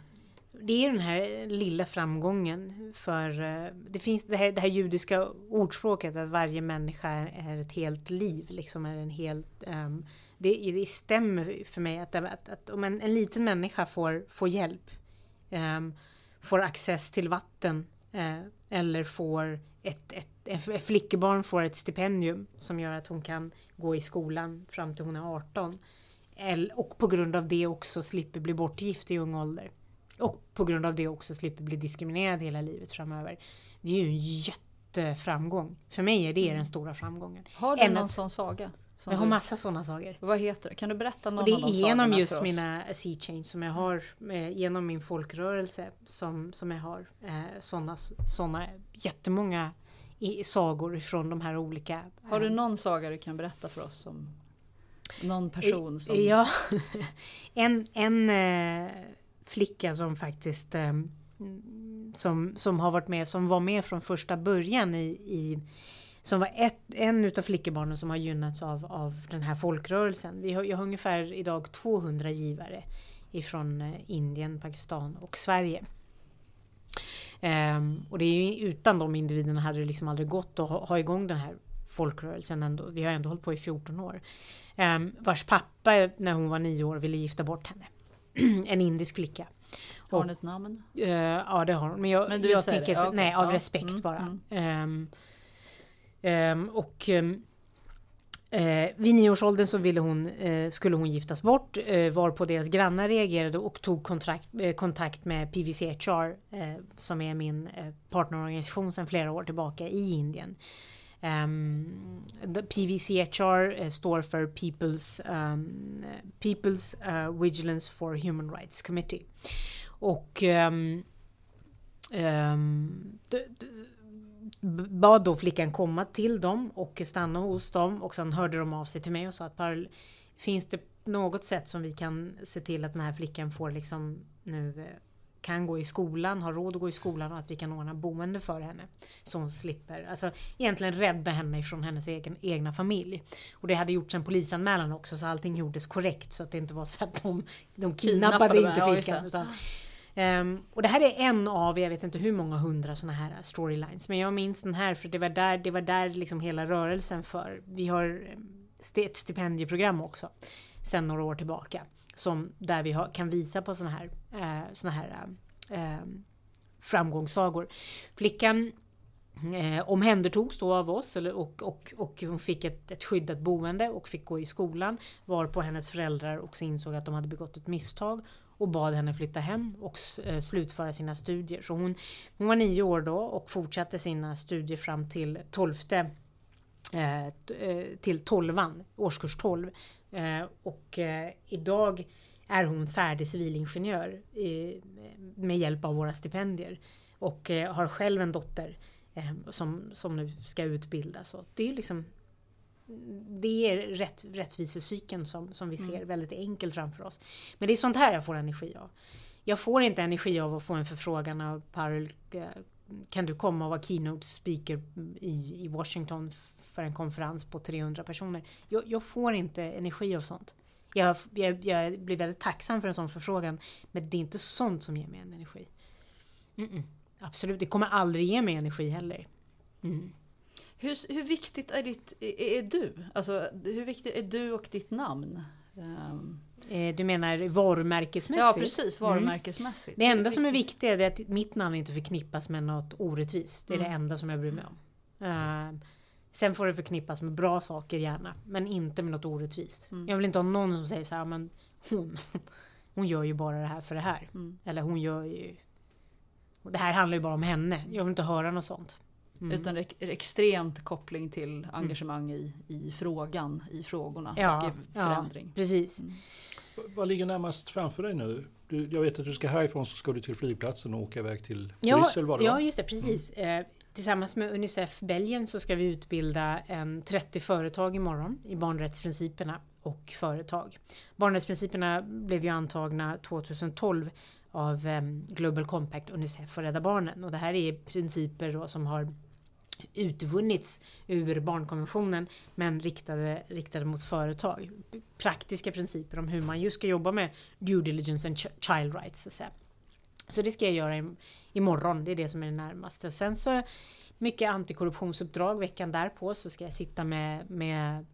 Det är den här lilla framgången för eh, det finns det här, det här judiska ordspråket att varje människa är ett helt liv. Liksom är en helt, um, det, det stämmer för mig att, att, att om en, en liten människa får, får hjälp, um, får access till vatten uh, eller får ett, ett, ett, ett flickebarn får ett stipendium som gör att hon kan gå i skolan fram till hon är 18. Och på grund av det också slipper bli bortgift i ung ålder. Och på grund av det också slipper bli diskriminerad hela livet framöver. Det är ju en jätteframgång. För mig är det den stora framgången.
Har du
Än
någon
att-
sån saga?
Jag har massa sådana saker.
Vad heter det? Kan du berätta någon
Och det
av de
är genom just
oss?
mina Sea Change som jag har, eh, genom min folkrörelse som, som jag har eh, sådana såna jättemånga i, sagor från de här olika.
Har du
eh,
någon saga du kan berätta för oss? Som någon person som...
Ja, *laughs* en, en eh, flicka som faktiskt eh, som, som har varit med, som var med från första början i, i som var ett, en utav flickebarnen som har gynnats av, av den här folkrörelsen. Vi har, jag har ungefär idag 200 givare ifrån eh, Indien, Pakistan och Sverige. Um, och det är ju, utan de individerna hade det liksom aldrig gått att ha, ha igång den här folkrörelsen ändå. Vi har ändå hållit på i 14 år. Um, vars pappa när hon var nio år ville gifta bort henne en indisk flicka.
Har hon ett namn?
Eh, ja det har hon. Men jag,
Men
jag tänker att,
okej.
nej av
Ja.
respekt
Mm,
bara.
mm.
Ehm, ehm, och ehm, eh, vid nioårsåldern så ville hon, eh, skulle hon giftas bort eh, varpå deras grannar reagerade och tog kontrakt, eh, kontakt med PVC HR eh, som är min eh, partnerorganisation sedan flera år tillbaka i Indien. Ehm, um, PVCHR eh, står för People's, um, People's uh, Vigilance for Human Rights Committee. Och um, d- d- bad då flickan komma till dem och stanna hos dem och sen hörde de av sig till mig och sa att Parl, finns det något sätt som vi kan se till att den här flickan får liksom nu eh, kan gå i skolan, har råd att gå i skolan och att vi kan ordna boende för henne. Så hon slipper, alltså egentligen rädda henne ifrån hennes egen, egna familj. Och det hade gjorts en polisanmälan också så allting gjordes korrekt så att det inte var så att de, de kidnappade
Kidnappade,
inte
ja,
flickan.
det.
Utan, Ehm, och det här är en av, jag vet inte hur många hundra sådana här storylines. Men jag minns den här för det var där, det var där liksom hela rörelsen för. Vi har ehm, st- ett stipendieprogram också. Sen några år tillbaka. Som, där vi har, kan visa på sådana här, eh, såna här eh, framgångssagor. Flickan eh, omhändertogs då av oss eller, och, och, och hon fick ett, ett skyddat boende och fick gå i skolan. Varpå hennes föräldrar också insåg att de hade begått ett misstag och bad henne flytta hem och eh, slutföra sina studier. Så hon, hon var nio år då och fortsatte sina studier fram till tolfte eh, t- eh, till tolvan, årskurs 12. Eh, och eh, idag är hon färdig civilingenjör eh, med hjälp av våra stipendier. Och eh, har själv en dotter eh, som, som nu ska utbildas. Det är liksom det är rätt, rättvisecykeln som, som vi ser väldigt enkelt framför oss. Men det är sånt här jag får energi av. Jag får inte energi av att få en förfrågan av Parul, kan du komma och vara keynote speaker i, i Washington för en konferens på 300 personer? Jag, jag får inte energi av sånt. Jag, jag, jag blir väldigt tacksam för en sån förfrågan, men det är inte sånt som ger mig en energi. Mm-mm. Absolut, det kommer aldrig ge mig energi heller.
Mm. Hur, hur viktigt är, ditt, är, är, du? Alltså, hur viktigt är du och ditt namn? Um.
Du menar varumärkesmässigt?
Ja precis, mm. varumärkesmässigt.
Mm. Det enda som är viktigt är att mitt namn inte förknippas med något orättvist. Det är mm. det enda som jag bryr mig om. Uh, sen får det förknippas med bra saker gärna, men inte med något orättvist. Mm. Jag vill inte ha någon som säger så här, men hon, *laughs* hon gör ju bara det här för det här. Mm. Eller hon gör ju... Det här handlar ju bara om henne. Jag vill inte höra något sånt.
Mm. Utan det är extremt koppling till mm. engagemang i, i frågan, i frågorna
ja, och förändring. Ja, precis. Mm.
Vad ligger närmast framför dig nu? Du, jag vet att du ska härifrån så ska du till flygplatsen och åka iväg till
ja,
Bryssel var det
Ja, just det, precis. Mm. Tillsammans med Unicef Belgien så ska vi utbilda en 30 företag imorgon i barnrättsprinciperna och företag. Barnrättsprinciperna blev ju antagna 2012 av ehm, Global Compact, Unicef och Rädda Barnen och det här är principer som har utvunnits ur barnkonventionen men riktade, riktade mot företag. Praktiska principer om hur man just ska jobba med due diligence and child rights. Så, att säga. så det ska jag göra imorgon, det är det som är det närmaste. sen så mycket antikorruptionsuppdrag veckan därpå så ska jag sitta med, med,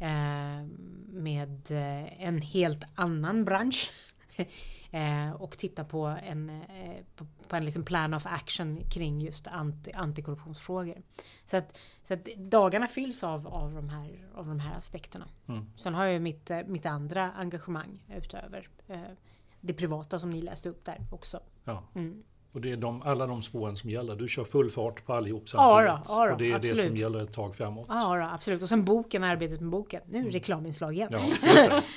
eh, med eh, en helt annan bransch. *laughs* Eh, och titta på en, eh, på, på, en liksom plan of action kring just anti, antikorruptionsfrågor. Så att, så att dagarna fylls av, av, de, här, av de här aspekterna. Mm. Sen har jag mitt, mitt andra engagemang utöver det privata som ni läste upp där också.
Ja. Mm. Och det är de, alla de spåren som gäller. Du kör full fart på allihop samtidigt. Ja, då, ja då, och det är absolut. det som gäller ett tag framåt.
Ja, då, absolut. Och sen boken, arbetet med boken. Nu mm. reklaminslag igen. Ja,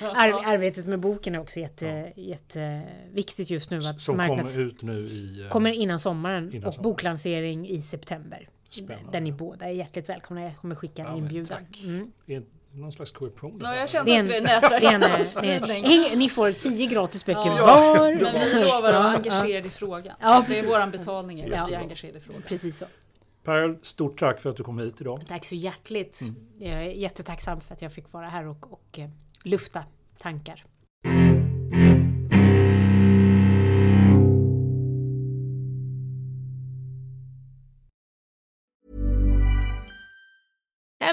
*laughs* Ar arbetet med boken är också jätte, ja. jätteviktigt just nu.
Att som marknads... kommer ut nu i...
Eh, kommer innan sommaren. Innan och sommaren. boklansering i september. Spännande. Där ni båda är hjärtligt välkomna. Jag kommer skicka en inbjudan. Mm
någon slags korruption.
Ja, jag kände att det är nätverksspridning. *laughs*
Ni får tio gratis böcker ja, var.
Men vi lovar att vara engagerade i frågan. Ja, det är vår betalning, att vi är engagerade i frågan.
Precis så.
Per, stort tack för att du kom hit idag.
Tack så hjärtligt. Mm. Jag är jättetacksam för att jag fick vara här och, och eh, lufta tankar.